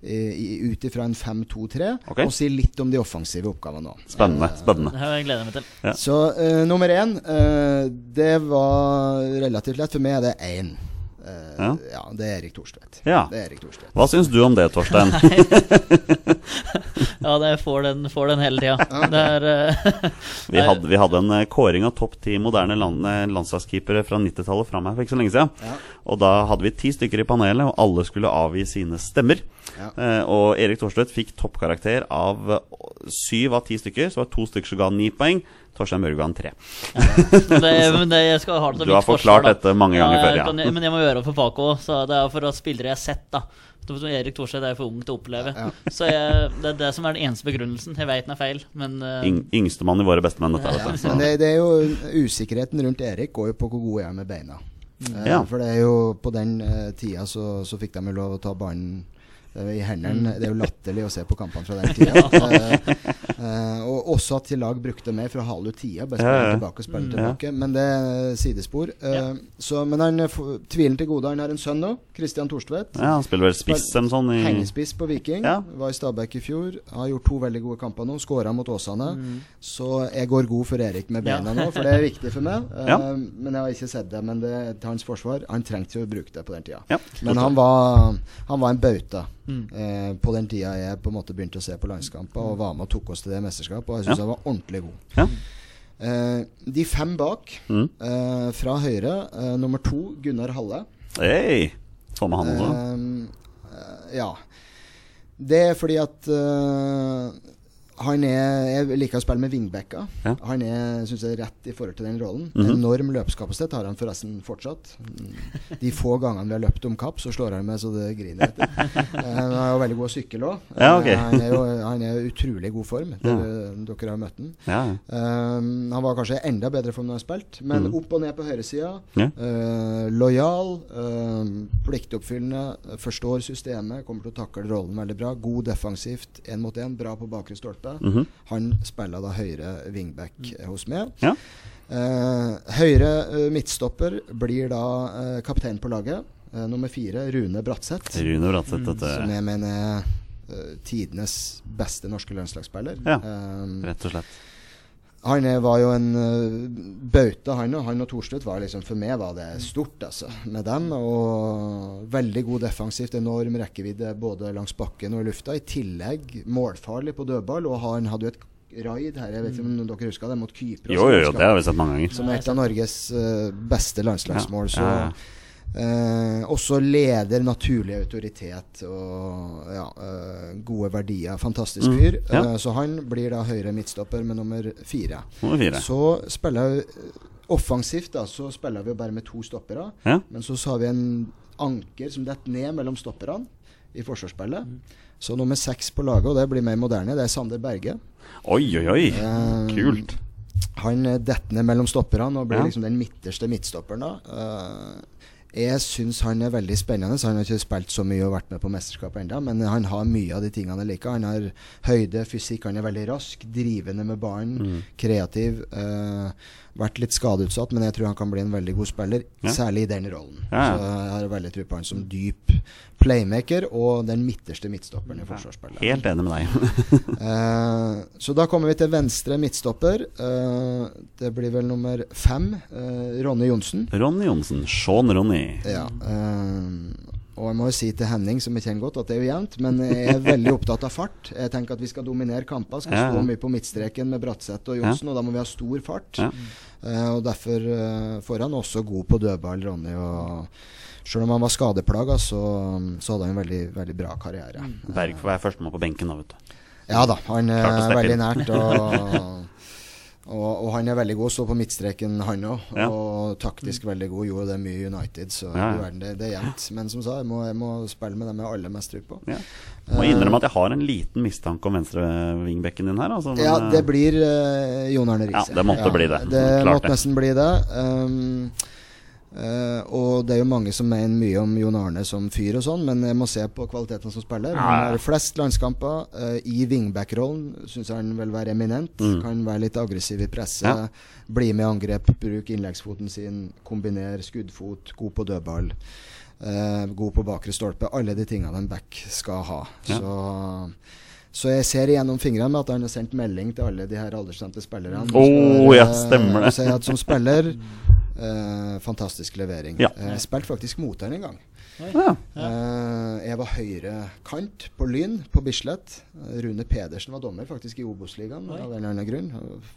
ut ifra en 5-2-3, okay. og si litt om de offensive oppgavene òg. Spennende. spennende Det jeg gleder meg til. Ja. Så uh, nummer én, uh, det var relativt lett. For meg er det én. Eh, Ja. ja. det er Erik Thorstvedt. Ja. Er Erik Thorstvedt. Hva syns du om det, Torstein? Ja, det får den, får den hele tida. Okay. eh, Vi hadde, vi hadde en eh, kåring av topp ti moderne land, landslagskeepere fra 90-tallet fra meg for ikke så lenge siden. Ja. Og da hadde vi ti stykker i panelet, og alle skulle avgi sine stemmer. Ja. Eh, og Erik Thorstvedt fikk toppkarakter av syv av ti stykker. Så var det to stykker som ga ni poeng. Torstein Børge han tre. det, det, skal ha det Du har forklart da. dette mange ganger Ja, før, ja. kan- Men jeg må gjøre det for Paco. Så det er for at spillere jeg har sett, da. Som Erik Thorstvedt er for ung til å oppleve. Ja. Så jeg, det er det som er den eneste begrunnelsen. Jeg veit den er feil, men uh... Yng, Yngstemann i våre bestemenn, dette. Ja, Vet men det, det er jo usikkerheten rundt Erik går jo på hvor god jeg er med beina. Eh, Ja. For det er jo på den uh, tida så, så fikk de jo lov å ta ballen eh, i hendene. Det er jo latterlig å se på kampene fra den tida. Eh, uh, og også at til lag brukte mer for å hale ut tida. Bare spille ja. tilbake og spille Mm. tilbake. Men det er sidespor. Uh, så, men han tvilen til gode. Han har en sønn nå, Christian Thorstvedt. Ja, han spiller vel spiss eller sånn i Hengespiss på Viking. Ja. Var i Stabæk i fjor. Har gjort to veldig gode kamper nå. Skåra mot Åsane. Mm. Så jeg går god for Erik med beina nå, for det er viktig for meg. Eh, Ja. Men jeg har ikke sett det. Men det er til hans forsvar. Han trengte jo å bruke det på den tida. Ja. Men han var, han var en bauta Mm. eh, på den tida jeg på en måte begynte å se på landskamper, og var med og tok oss til det mesterskapet. Og jeg syns Ja. jeg var ordentlig god. Ja. Eh, de fem bak, Mm. eh, fra høyre, eh, nummer to Gunnar Halle. Hei! Få med han også. Eh, eh, ja. Det er fordi at han er Jeg liker å spille med vingbacka. Ja. Han er synes jeg, rett i forhold til den rollen. Mhm. Enorm løpskapasitet har han forresten fortsatt. Mm. De få gangene vi har løpt om kapp, så slår han meg så det griner etter. Eh, Han er jo veldig god å sykle òg. Ja, okay. Han er jo han er utrolig god form. Dere, dere har møtt han. Ja, ja. Um, han var kanskje enda bedre form når han spilt, men -hmm. opp og ned på høyresida. Ja. Uh, lojal, uh, pliktoppfyllende, forstår systemet, kommer til å takle rollen veldig bra. God defensivt, én mot én, bra på bakre stolpe. Mhm. Han spiller da høyre wingback eh, hos meg. Ja. Uh, høyre uh, midtstopper blir da uh, kaptein på laget. Uh, nummer fire, Rune Bratseth. Rune Bratseth, Som jeg mener er tidenes beste norske landslagsspiller. Ja. Rett og slett. Han var jo en uh, bauta, han og han og Thorstvedt var liksom For meg var det stort, altså, med dem. Og veldig god defensivt, enorm rekkevidde både langs bakken og i lufta. I tillegg målfarlig på dødball, og han hadde jo et raid her, jeg vet ikke om dere husker det, mot Kypros. Jo, jo, jo, det har vi sett mange ganger. Som er et av Norges uh, beste landslagsmål. Så Ja, ja. Eh, også leder naturlig autoritet og ja, eh, gode verdier. Fantastisk Mm, fyr. ja. Eh, så han blir da høyre midtstopper med nummer fire. Nummer fire. Så spiller jeg eh, offensivt, da, så spiller vi jo bare med to stoppere. Ja. Men så, så har vi en anker som detter ned mellom stopperne i forsvarsspillet. Så nummer seks på laget, og det blir mer moderne, det er Sander Berge. Oi, oi, oi. Eh, Kult. han detter ned mellom stopperne og blir Ja. liksom den midterste midtstopperen. da Eh, jeg syns han er veldig spennende. Han har ikke spilt så mye og vært med på mesterskapet ennå, men han har mye av de tingene jeg liker. Han har høyde, fysikk, han er veldig rask, drivende med ballen, Mm. kreativ. eh, vært litt skadeutsatt, men jeg tror han kan bli en veldig god spiller, Ja. særlig i den rollen. Ja, ja. Så jeg har veldig tro på han som dyp playmaker og den midterste midtstopperen i forsvarsspillet. Helt enig med deg. Eh, så da kommer vi til venstre midtstopper. Eh, det blir vel nummer fem. eh, Ronny Johnsen. Ronny Johnsen. Sean Ronny. Ja. eh, og jeg må jo si til Henning, som jeg kjenner godt, at det er jo jevnt, men jeg er veldig opptatt av fart. Jeg tenker at vi skal dominere kamper. Skal stå mye på midtstreken med Bratseth og Johnsen, og da må vi ha stor fart. Eh, og derfor uh, får han også god på dødball, Ronny. Og selv om han var skadeplaga, så, så hadde han en veldig, veldig bra karriere. Berg får være førstemann på benken, nå, vet du. Ja da, han er steppe veldig nært. Og, og, og han er veldig god, står på midtstreken han òg. Ja. Og taktisk veldig god. Gjorde det mye i United, så Ja, verden, det, det er jevnt. Men som sa, jeg må, jeg må spille med dem jeg har aller mest tro på. Ja. Må innrømme at jeg har en liten mistanke om venstrevingbekken din her. Altså, men, Ja, eh, det blir uh, Jon Arne Riise. Ja, det måtte bli det. Det Klart måtte det. nesten bli det. Um, eh, og det er jo mange som mener mye om Jon Arne som fyr og sånn, men jeg må se på kvaliteten som spiller. Han har flest landskamper. Uh, I wingback-rollen syns jeg han vil være eminent. Mm. Kan være litt aggressiv i presset. Ja. Bli med i angrep, bruke innleggsfoten sin, kombinere skuddfot, god på dødball. Uh, god på bakre stolpe. Alle de tingene en back skal ha. Ja. Så så jeg ser igjennom fingrene med at han har sendt melding til alle de her aldersstemte spillerne. Åh, ja, eh, stemmer det. at som spiller eh, fantastisk levering. Ja. Eh, Jeg spilte faktisk mot ham en gang. Ja. Eh, jeg var høyre kant på Lyn på Bislett. Rune Pedersen var dommer faktisk i Obos-ligaen. Av en eller annen grunn.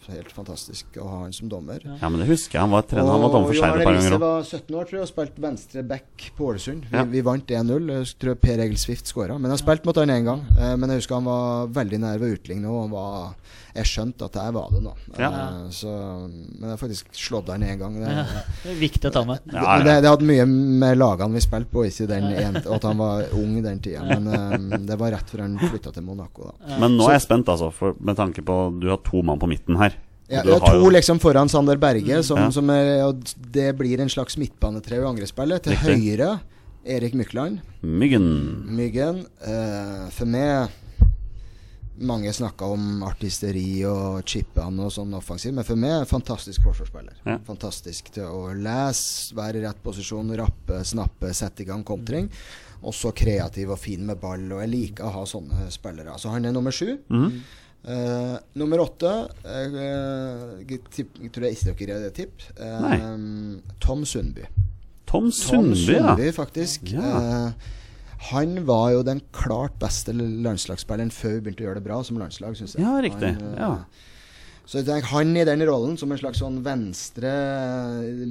Helt fantastisk å ha han som dommer. ja, men det husker jeg. Han var trener, han var dommer for Skeid et par ganger òg. var 17 år tror jeg, og spilte venstre back på Ålesund. Vi, Ja. vi vant 1-0. Jeg tror Per Egil Swift skåra. Men jeg har spilt mot han én gang. Eh, men jeg husker han var veldig nær ved å utligne. Og han var, jeg skjønte at der var det nå. Ja. Eh, så, men jeg har faktisk slått han én gang. Det, Ja, det er viktig å ta med. Ja, ja. det, det hadde mye med lagene vi spilte på, ikke den ene, og at han var ung den tida. Men um, det var rett før han flytta til Monaco. da Men nå er jeg spent, altså, for, med tanke på du har to mann på midten her. Ja, det er har to liksom foran Sander Berge, som, Ja. som er, og det blir en slags midtbanetre i angrepsspillet. Til Riktig. høyre Erik Mykland. Myggen. Myggen. Uh, for meg Mange snakka om artisteri og chipene og sånn offensiv, men for meg er fantastisk forsvarsspiller. Ja. Fantastisk til å lese, være i rett posisjon, rappe, snappe, sette i gang kontring. Også kreativ og fin med ball, og jeg liker å ha sånne spillere. Så han er nummer sju. Mm. Uh, nummer åtte uh, tipp, jeg tror jeg ikke dere greier det tipp. Uh, Tom Sundby. Tom Tom Sundby, ja. Faktisk. Ja. Eh, han var jo den klart beste landslagsspilleren før vi begynte å gjøre det bra som landslag, syns jeg. Ja, riktig. Han, eh, Ja. Så jeg tenker han i den rollen, som en slags sånn venstre,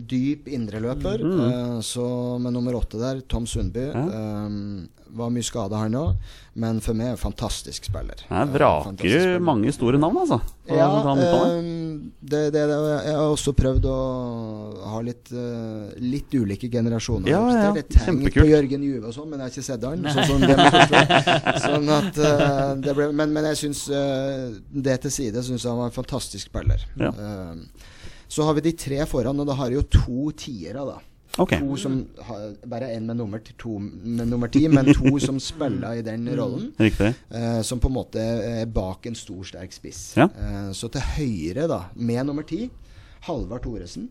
dyp indreløper. Mm. Uh, så med nummer åtte der, Tom Sundby, Ja. eh, var mye skada han òg, men for meg fantastisk spiller. Her vraker du mange store navn, altså. På Ja, den midtbanen. eh, det, det, det, jeg har også prøvd å ha litt, eh, litt ulike generasjoner. Ja, ja, Det er tenkt kjempekult. på Jørgen Juve og sånn, men jeg har ikke sett han. Sånn, sånn, det sånn at, uh, det ble, men, men jeg syns uh, det til side syns jeg han var en fantastisk spiller. Ja. Eh, så har vi de tre foran, og da har vi jo to tiere, da. Ok. To som Bare én med nummer, to med nummer ti, men to som spiller i den rollen. Riktig. Eh, som på en måte er bak en stor, sterk spiss. Ja. Eh, så til høyre, da, med nummer ti, Halvard Thoresen.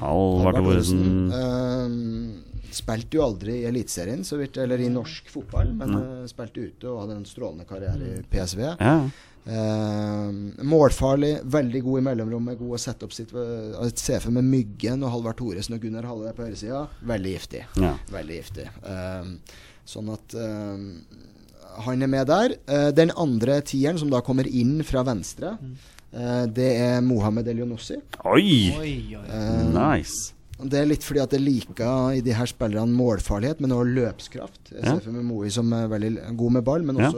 Halvard Thoresen. Eh, spilte jo aldri i Eliteserien, eller i norsk fotball, men eh, spilte ute og hadde en strålende karriere i PSV. Ja. Eh, målfarlig, veldig god i mellomrommet, god å sette opp sitt et CF med Myggen og Halvard Thoresen og Gunnar Halle på høyresida. Veldig giftig. ja. Veldig giftig. Eh, sånn at eh, han er med der. Eh, den andre tieren, som da kommer inn fra venstre, eh, det er Mohammed Elionossi. Oi! Oi, oi. Eh, Nice. det er litt fordi at jeg liker i de her spillerne målfarlighet, men også løpskraft. Jeg Ja. ser for meg Moe som er veldig god med ball, men Ja.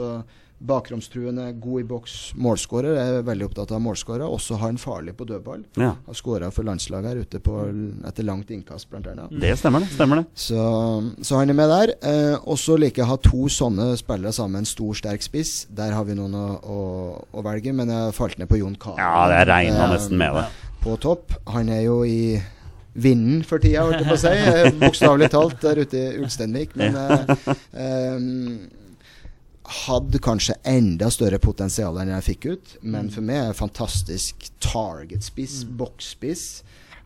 Bakromstruende, god i boks, målskårer. Jeg er veldig opptatt av målskårer. Også har han farlig på dødball. Ja. Har skåra for landslaget her ute på, etter langt innkast, blant annet. Det stemmer, det. stemmer det Så, så han er med der. Eh, og så liker jeg å ha to sånne spillere sammen. En stor, sterk spiss. Der har vi noen å, å, å velge, men jeg falt ned på Jon Kahn Ja, det regna Eh, nesten med det. På topp. Han er jo i vinden for tida, holdt jeg på å si. Eh, Bokstavelig talt der ute i Ulsteinvik. Men eh, eh, hadde kanskje enda større potensial enn jeg fikk ut. Men for meg er fantastisk target-spiss, boksspiss.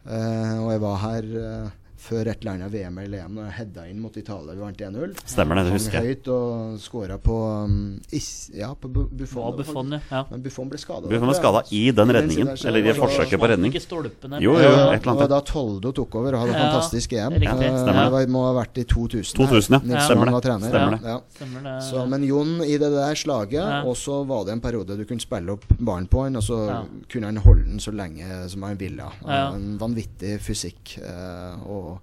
Uh, og jeg var her eh, før et eller annet VM eller EM jeg heada inn mot Italia. Vi vant 1-0. Stemmer det, det husker jeg. høyt og skåra på um, is, Ja, på Buffon. Buffon, ja. ja. Men Buffon ble skada. Buffon ble skadet i den redningen, eller i forsøket på redning. Jo, jo, et eller det annet. var da Toldo tok over og hadde Ja, fantastisk EM. riktig. Eh, Stemmer det var, må ha vært i 2000. 2000, ja. Nils Stemmer det. var trener. Stemmer det. Ja. Stemmer det. Så, men Jon i det der slaget, Ja. og så var det en periode du kunne spille opp ballen på han, og så Ja. kunne han holde den så lenge som han ville. Ja. En vanvittig fysikk. eh, og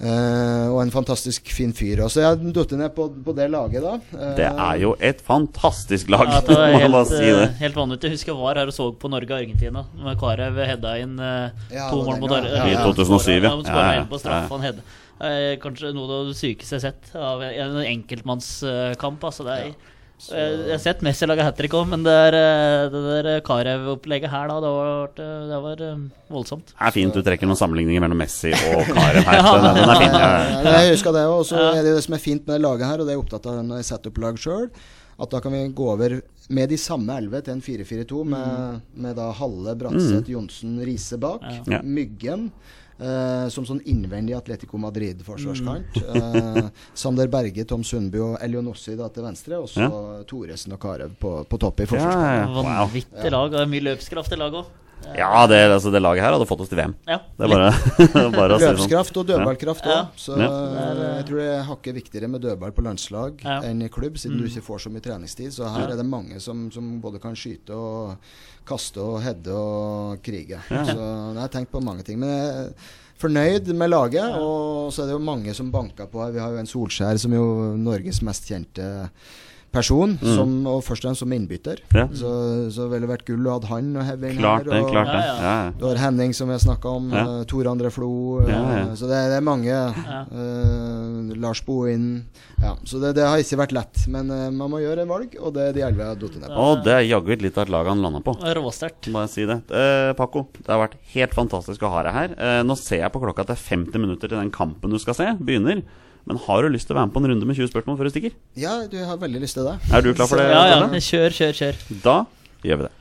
eh, og en fantastisk fin fyr. Og så jeg har datt ned på, på det laget, da. Eh, Det er jo et fantastisk lag, Ja, det helt, må si det. eh, helt vanvittig. Jeg husker jeg var her og så på Norge-Argentina. Med Karev hedda inn eh, Ja, to mål mot ja. Argentina. I 2007, ja. Han Ja, ja, på ja. hedda. Eh, kanskje noe av det sykeste jeg har sett av en enkeltmannskamp. Altså, det er, Så- Eh, Jeg har sett Messi lage hat trick òg, men det, er, eh, det der Karev-opplegget her, da, det var, det var eh, voldsomt. Det er fint du trekker noen sammenligninger mellom Messi og Karev her. Den, den er fin. Ja, Ja. ja, jeg husker det òg. Så er det jo det som er fint med det laget her, og det er jeg opptatt av når jeg setter opp lag sjøl, at da kan vi gå over med de samme elleve til en 4-4-2, med, med da Halle, Bratseth, Johnsen, Riise bak. Ja. Myggen. Eh, som sånn innvendig Atletico Madrid-forsvarskant. Eh, Sander Berge, Tom Sundby og Elionossi da til venstre. Og så Thoresen og Carew på, på topp i Ja, forsvarskanten. ja, Wow. Vanvittig lag. Og mye løpskraft i laget òg. Ja, det, altså, det laget her hadde fått oss til VM. Ja. Det er bare, bare sånn. Løpskraft og dødballkraft òg. Ja. Så Ja. jeg tror det er hakket viktigere med dødball på landslag Ja. enn i klubb, siden Mm. du ikke får så mye treningstid. Så her er det mange som, som både kan skyte og kaste og heade og krige. Ja. Så jeg har tenkt på mange ting. Men jeg er fornøyd med laget, og så er det jo mange som banker på her. Vi har jo en Solskjær som er jo Norges mest kjente person, som, og først og fremst som innbytter. Mm. Ja. Så, så ville det vært gull å ha han og Heving Klart her. det, og- klart det. Ja, ja. Du har Henning, som vi har snakka om. Ja. eh, Tor André Flo. Ja, ja. Så det, det er mange. Uh, Lars Bohin. Ja, så det, det har ikke vært lett. Men man må gjøre en valg, og det er de elleve jeg har falt ned på. Og det er jaggu litt av et lag han landa på. Råsterkt. Bare si det. Eh, Paco, det har vært helt fantastisk å ha deg her. Eh, nå ser jeg på klokka at det er 50 minutter til den kampen du skal se, begynner. Men har du lyst til å være med på en runde med 20 spørsmål før du stikker? Ja, du har veldig lyst til det. Er du klar for det? Ja, ja. Kjør, kjør, kjør. Da gjør vi det.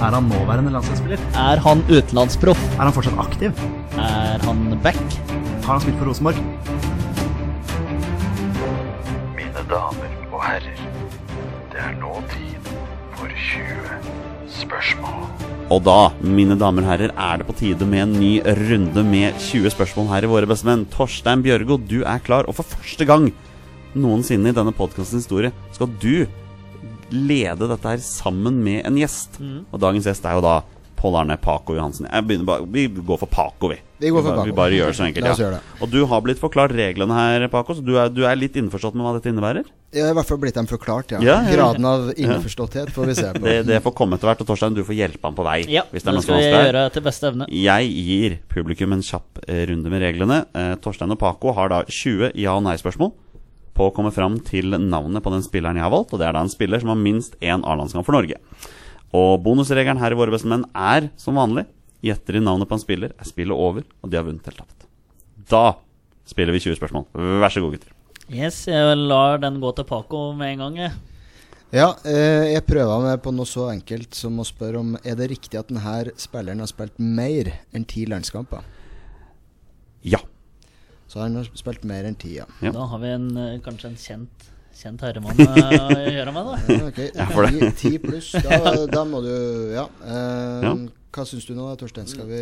Er han nåværende landslagsspiller? Er han utenlandsproff? Er han fortsatt aktiv? Er han back? Har han spilt for Rosenborg? Mine damer og herrer, det er nå tid for 20 spørsmål. Og da, mine damer og herrer, er det på tide med en ny runde med 20 spørsmål her i Våre bestemenn. Torstein Bjørgo, du er klar, og for første gang noensinne i denne podkastens historie skal du lede dette her sammen med en gjest. Og dagens gjest er jo da Pål Arne Paco Johansen. Jeg begynner bare, vi går for Paco, vi. Vi går for Paco. Vi bare gjør det så enkelt. La oss ja. gjøre det. Og du har blitt forklart reglene her, Paco, så du er, du er litt innforstått med hva dette innebærer? Jeg har i hvert fall blitt dem forklart, ja. Ja, ja, ja. Graden av innforståtthet får vi se på. Det, det får komme etter hvert, og Torstein, du får hjelpe ham på vei. Ja, hvis det er det skal jeg gjøre til beste evne. Jeg gir publikum en kjapp eh, runde med reglene. Eh, Torstein og Paco har da 20 ja- og nei-spørsmål på å komme fram til navnet på den spilleren jeg har valgt. Og det er da en spiller som har minst én A-landskamp for Norge. Og bonusregelen her i Våre beste menn er som vanlig gjetter de navnet på en spiller, er spillet over, og de har vunnet eller tapt. Da spiller vi 20 spørsmål. Vær så god, gutter. Yes, jeg lar den gå til Paco med en gang. jeg. Ja, eh, jeg prøver meg på noe så enkelt som å spørre om Er det riktig at denne spilleren har spilt mer enn ti landskamper. Ja. Så han har spilt mer enn ti, ja. Ja. Da har vi en, eh, kanskje en kjent, kjent herremann å gjøre med, da. Ja, ok. for det. Ti, ti pluss. Da, da må du Ja. Uh, Ja. Hva syns du nå, Torstein? Skal vi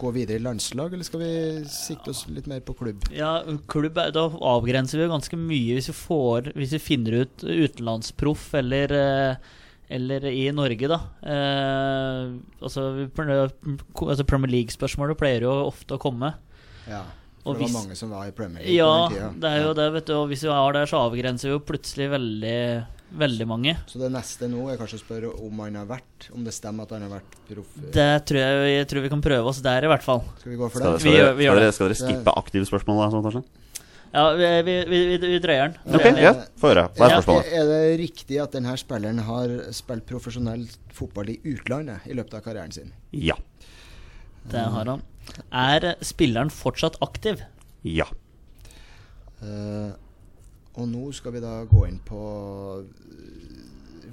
gå videre i landslag, eller skal vi sikte oss litt mer på klubb? Ja, klubb, Da avgrenser vi jo ganske mye hvis vi, får, hvis vi finner ut utenlandsproff eller eh, eller i Norge, da. Eh, altså, altså Premier League-spørsmålet pleier jo ofte å komme. Ja. For Og det var mange som var i Premier League Ja, på den tida. det er jo det, vet du. Og hvis vi har det, så avgrenser vi jo plutselig veldig, veldig mange. Så det neste nå er kanskje å spørre om han har vært Om det stemmer at han har vært proff. Det tror jeg, jeg tror vi kan prøve oss der, i hvert fall. Skal vi gå for det? skal, Vi dere, vi skal, dere, skal dere skippe aktivspørsmål da, sånn, Torstein? Ja, vi, vi, vi, vi, vi drøyer den. Ok, ja, få høre. Hva er Er, spørsmålet? er det riktig at denne spilleren har spilt profesjonell fotball i utlandet i løpet av karrieren sin? Ja. Det har han. Er spilleren fortsatt aktiv? Ja. Uh, og nå skal vi da gå inn på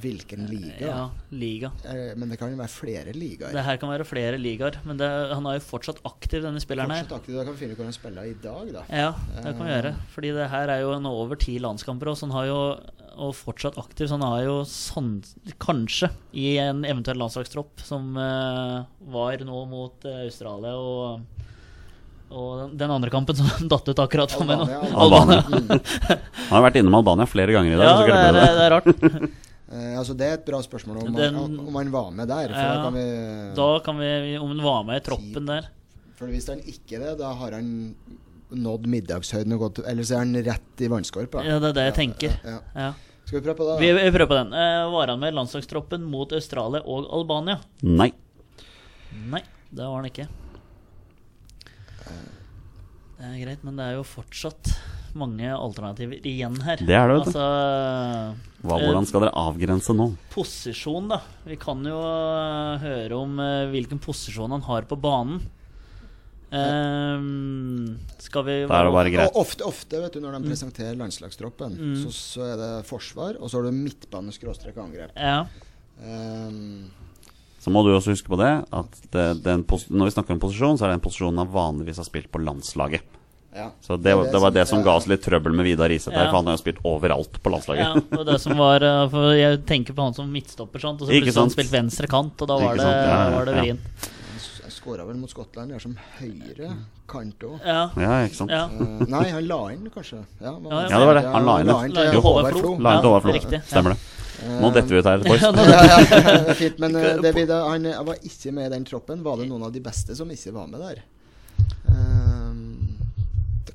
hvilken liga. Ja, liga. Eh, men det kan jo være flere ligaer. Det her kan være flere ligaer, men det, han er jo fortsatt aktiv, denne spilleren her. Fortsatt aktiv. Da kan vi finne ut hvor han spiller i dag, da. Ja, det kan vi gjøre. Fordi det her er jo en over ti landskamper, og så han har jo og fortsatt aktiv, så han er jo sånn, kanskje i en eventuell landslagstropp som uh, var nå mot uh, Australia og og den andre kampen som datt ut akkurat for meg nå. Albania. Albania. Han har vært innom Albania flere ganger i dag. Ja, så det er, det. det er rart. Eh, altså Det er et bra spørsmål om, Den- han, om han var med der. For Ja, da kan vi Da kan vi, om han var med i troppen der For hvis han ikke er det, da har han nådd middagshøyden og gått Eller så er han rett i vannskorpa. Ja, det er det jeg tenker. Ja, ja. Ja. Skal vi prøve på det? Vi, da? vi prøver på den. Eh, var han med i landslagstroppen mot Australia og Albania? Nei. Nei, det var han ikke. Det er greit, men det er jo fortsatt mange alternativer igjen her. Det er det, vet du. Altså Hva, hvordan skal dere avgrense nå? posisjon, da. Vi kan jo eh, høre om eh, hvilken posisjon han har på banen. Ehm, skal vi Da er det bare greit. Ofte, ofte vet du, Mm. når de presenterer landslagstroppen, så, så er det forsvar, og så har du midtbane skråstrek angrep. Ja. Um, Så må du også huske på det at det, den når vi snakker om posisjon, så er det en posisjon han vanligvis har spilt på landslaget. Ja. Så det, var- det var det som ga oss litt trøbbel med Vidar Iseth her, Ja. for han har jo spilt overalt på ja, landslaget. var det som var eh, For jeg tenker på han som midtstopper, sant? og så plutselig han spilt venstre kant, og da Ikke var det? Ja, ja, var det vrient. Han skåra vel mot Skottland, gjør som høyre kant òg. Ja. Ja, ikke sant? ja. nei, han la inn, kanskje. Ja, Ja, Ja, det var det. Han la inn det. til. Håvard Flo. La inn til Håvard Flo. riktig, ja. Stemmer det. Nå detter vi ut her, boys. Ja, Ja, ja, fint, men uh, det han eh, var ikke med i den troppen. Var det noen av de beste som ikke var med der? Det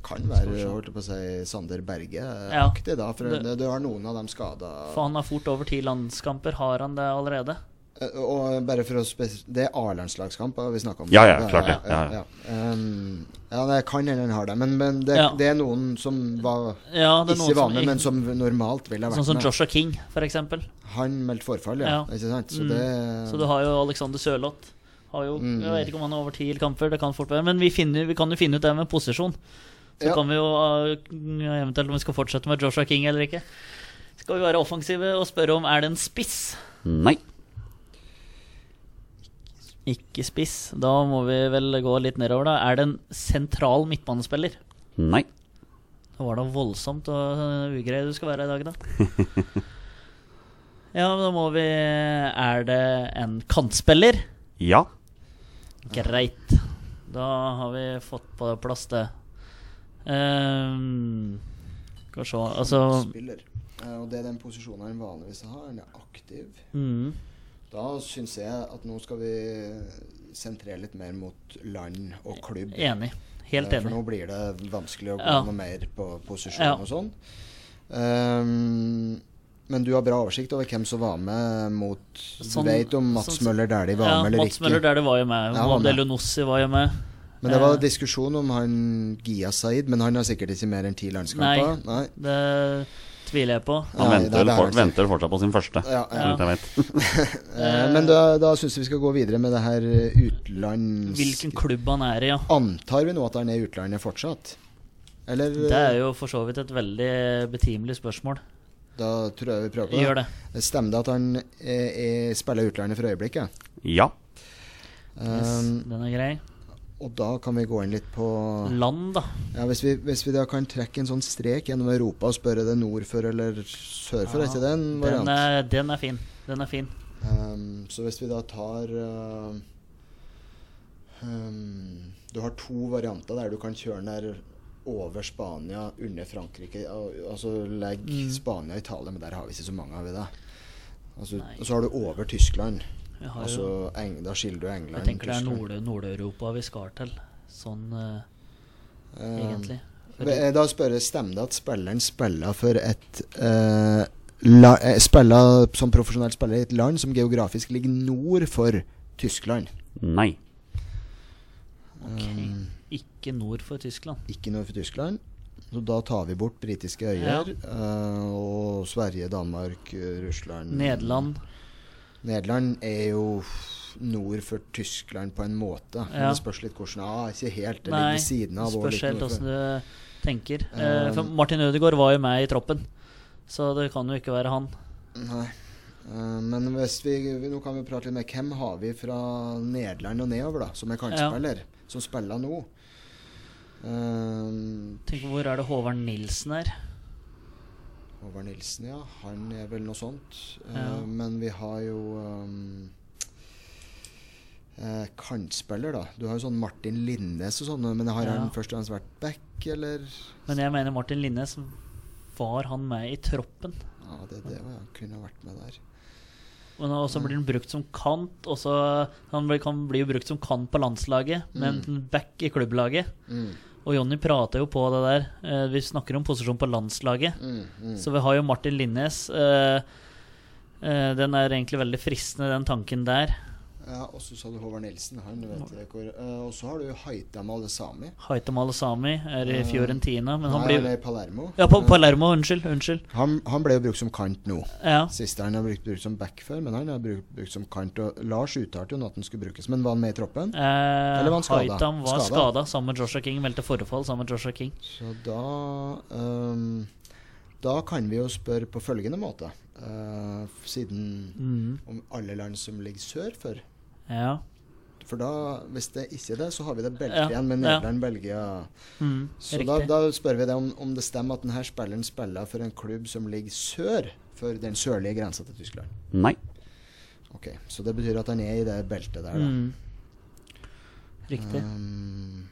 kan være holdt på å si, Sander Berge-aktig, da. For du har noen av dem skada. For han har fort over ti landskamper. Har han det allerede? Eh, Og bare for å Det er A-landslagskamp vi snakker om. Ja, ja, klart det. Ja, Ja, ja. Um, ja, det kan hende han har det, men, men det, Ja. det er noen som var Ja, er noen ikke var med, men som normalt ville ha vært Sånn som. Joshua King, for eksempel. Han meldte forfall, ja. Ja. Ikke sant? Så Mm. det Så du har jo Alexander Sørloth. Har jo, Mm. Jeg vet ikke om han har over ti kamper, det kan fort være. Men vi, finner, vi kan jo finne ut det med posisjon. Så Ja. kan vi jo uh, eventuelt om vi skal fortsette med Joshua King eller ikke. Skal vi være offensive og spørre om er det en spiss? Nei. Ikke spiss. Da må vi vel gå litt nedover, da. Er det en sentral midtbanespiller? Nei. Det var da voldsomt og ugreie ugrei du skal være i dag, da. Ja, men da må vi Er det en kantspiller? Ja. Greit. Da har vi fått på plass det. Ehm, skal vi se Altså spiller. Eh, og det er den posisjonen han vanligvis har. Han er aktiv. mm, Da syns jeg at nå skal vi sentrere litt mer mot land og klubb. Enig. Helt enig. For nå blir det vanskelig å gå Ja. noe mer på posisjon Ja. og sånn. Um, men du har bra oversikt over hvem som var med mot Sånn- Du vet om Mats sånn- Møller Dæhlie var Ja, med eller Mats ikke? Møller Dæhlie var jo med. Ja, med. Modell Nossi var jo med. Men det var en diskusjon om han Gia Said, men han har sikkert ikke mer enn ti landskamper. Nei. Det tviler jeg på. Han Nei, venter, er for, venter fortsatt på sin første, Ja, ja. jeg. Eh, men da, da syns jeg vi skal gå videre med det her utlands... Hvilken klubb han er i, ja. Antar vi nå at han er i utlandet fortsatt? Eller Det er jo for så vidt et veldig betimelig spørsmål. Da tror jeg vi prøver på det. Gjør det. Stemmer det at han er, er, spiller utlandet for øyeblikket? Ja. Yes, Um, den er grei. Og da kan vi gå inn litt på Land, da. ja, hvis, vi, hvis vi da kan trekke en sånn strek gjennom Europa og spørre det nord for eller sør for, er ikke det en Den variant? er, den er fin. Den er fin. Um, så hvis vi da tar uh, um, Du har to varianter der du kan kjøre ned over Spania, under Frankrike. Altså legg Mm. Spania og Italia, men der har vi ikke så mange av det. Altså, og så har du over Tyskland. Altså, Eng da skiller du England jeg tenker det er Tyskland. Nord- Nord-Europa vi skal til. Sånn uh, Eh, egentlig. For Da spør jeg stemmer det at spilleren spiller for et uh, la, eh, Spiller som profesjonell spiller i et land som geografisk ligger nord for Tyskland. Nei. Ok. Ikke nord for Tyskland. Ikke nord for Tyskland. Så da tar vi bort britiske øyer. eh, og Sverige, Danmark, Russland Nederland. Nederland er jo nord for Tyskland på en måte. Ja. det spørs litt hvordan Ja, ikke helt. Det ligger ved siden av. spørs helt hvordan åssen du tenker. Uh, for Martin Ødegaard var jo med i troppen, så det kan jo ikke være han. Nei. Uh, men hvis vi, nå kan vi prate litt med hvem har vi fra Nederland og nedover, da, som er kantspiller, som spiller nå. Uh, Tenk Hvor er det Håvard Nilsen er? Håvard Nilsen, ja. Han er vel noe sånt. Eh, Ja. Men vi har jo um, eh, kantspiller, da. Du har jo sånn Martin Linnes og sånne, men har Ja. han først og fremst vært back, eller? Men jeg mener Martin Linnes var han med i troppen. Ja, det, det ja, kunne vært med der. Men også blir han brukt som kant. Også, han blir, kan bli brukt som kant på landslaget, men back i klubblaget. Mm, Og Jonny prater jo på det der. Eh, vi snakker om posisjon på landslaget. mm, mm. Så vi har jo Martin Linnes. Eh, eh, den er egentlig veldig fristende, den tanken der. Ja, og så sa du Håvard Nilsen. Han vet jeg hvor eh, Og så har du Haitam Alesami. Haitam Alesami er i Fiorentina, men han Nei, blir er Palermo. Ja, på Eh, Palermo. Unnskyld. Unnskyld. han, han ble jo brukt som kant nå. Ja. Siste han har brukt, brukt som back før, men han har brukt, brukt som kant. Og Lars uttalte jo at han skulle brukes, men var han med i troppen? Eh, Eller var han skada? Haitam var skada sammen med Joshua King. Meldte forfall sammen med Joshua King. Så da um, Da kan vi jo spørre på følgende måte. Uh, siden Mm. om alle land som ligger sør for. Ja. For da, hvis det ikke er det, så har vi det beltet Ja, igjen med ja. Nederland, Belgia Mm, Så da, da spør vi det om, om det stemmer at denne spilleren spiller for en klubb som ligger sør for den sørlige grensa til Tyskland. Nei. Ok, Så det betyr at han er i det beltet der, da. Mm. Riktig. Um,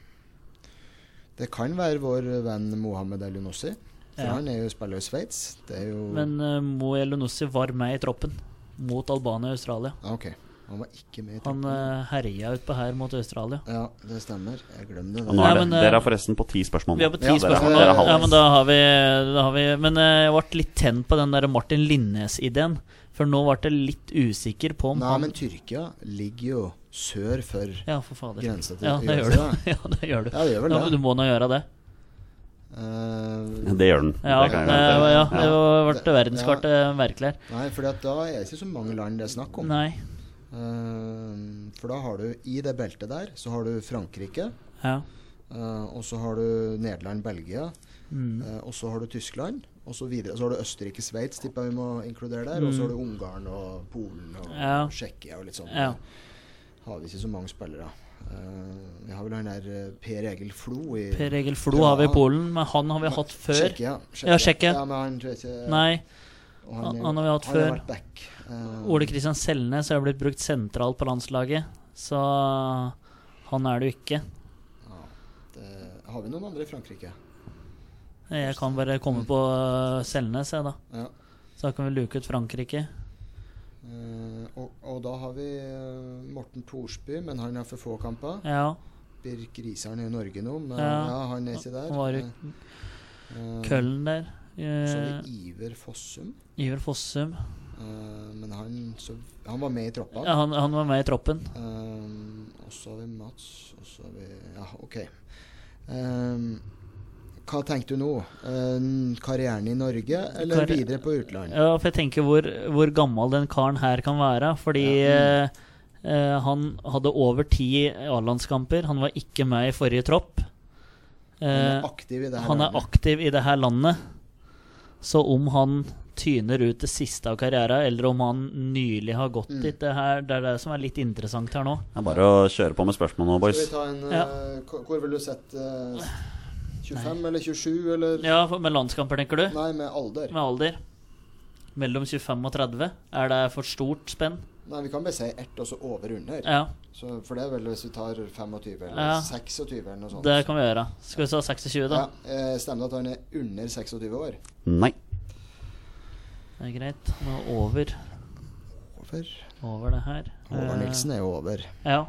det kan være vår venn Mohammed El-Younossi. For Ja. han er jo spiller i Sveits. Men uh, Mo Elionossi var med i troppen mot Albania og Australia. Okay. Ok. Han var ikke med i Han troppen. uh, herja utpå her mot Australia. Ja, det stemmer. Jeg glemte det. Og nå er det, men, eh, dere er forresten på ti spørsmål. Vi er på ti Ja, spørsmål. dere dere Ja, men da har vi, da har vi Men uh, jeg ble litt tent på den der Martin Linnes-ideen. For nå ble jeg litt usikker på om Nei, han men Tyrkia ligger jo sør for Ja, for grensa til Ja, det gjør du. Ja, det gjør du. Ja, det gjør vel Ja, det. du må nå gjøre det. Uh, Det gjør den. Ja, det kan det, ja, det ble Ja. verdenskartet merkelig her. nei, for da er det ikke så mange land det er snakk om. Nei. Eh, for da har du i det beltet der, så har du Frankrike. Ja. eh, og så har du Nederland, Belgia. Mm. eh, og så har du Tyskland. Og så videre. Så har du Østerrike, Sveits, tipper jeg vi må inkludere der. Og så har du Ungarn og Polen og Mm. Ja. Tsjekkia og litt sånn. Ja. Har vi ikke så mange spillere. Eh, vi har vel han der Per Egil Flo i Per Egil Flo har vi i Polen, men han har vi hatt før. Tsjekkia. Ja, Tsjekkia. Ja, men han tror jeg ikke Nei. han- er- han har vi hatt han før. Har vært back. Eh, Ole Kristian Selnes har blitt brukt sentralt på landslaget, så han er det jo ikke. det, har vi noen andre i Frankrike? Jeg kan bare komme på uh, Selnes, jeg, da. Ja. Så da kan vi luke ut Frankrike. Uh, og, og da har vi eh, Morten Thorsby, men han har for få kamper. Ja. Birk Risaren er i Norge nå, men Ja. ja, han er ikke der. Han var i Eh, eh, Køllen der. Så har det vi Iver Fossum. Iver Fossum. Eh, men han, så, han var med i troppa. Ja, han, han var med i troppen. Eh, og så har vi Mats, og så har vi Ja, OK. Eh, hva tenker du nå? Karrieren i Norge, eller Karri- videre på utlandet? Ja, for jeg tenker hvor, hvor gammel den karen her kan være. Fordi Ja, eh, han hadde over ti A-landskamper. Han var ikke med i forrige tropp. Han er Eh, aktiv i det her han er aktiv i det her landet. Så om han tyner ut det siste av karrieren, eller om han nylig har gått Mm. dit, det, her, det er det som er litt interessant her nå. Det er bare å kjøre på med spørsmål nå, Skal boys. vi ta en Ja. uh, hvor- vil du sette uh, 25 eller 27, eller Ja, med landskamper, tenker du? Nei, med alder. Med alder? Mellom 25 og 30? Er det for stort spenn? Nei, vi kan bare si ett, og så over under. Ja, Så, for det er vel hvis vi tar 25 eller Ja. 26 eller noe sånt. det kan vi gjøre. Skal vi ta 26, da? Ja, eh, Stemmer det at han er under 26 år? Nei. Det er greit. Nå over, Over. over det her. Håvard Nilsen er jo over. Ja,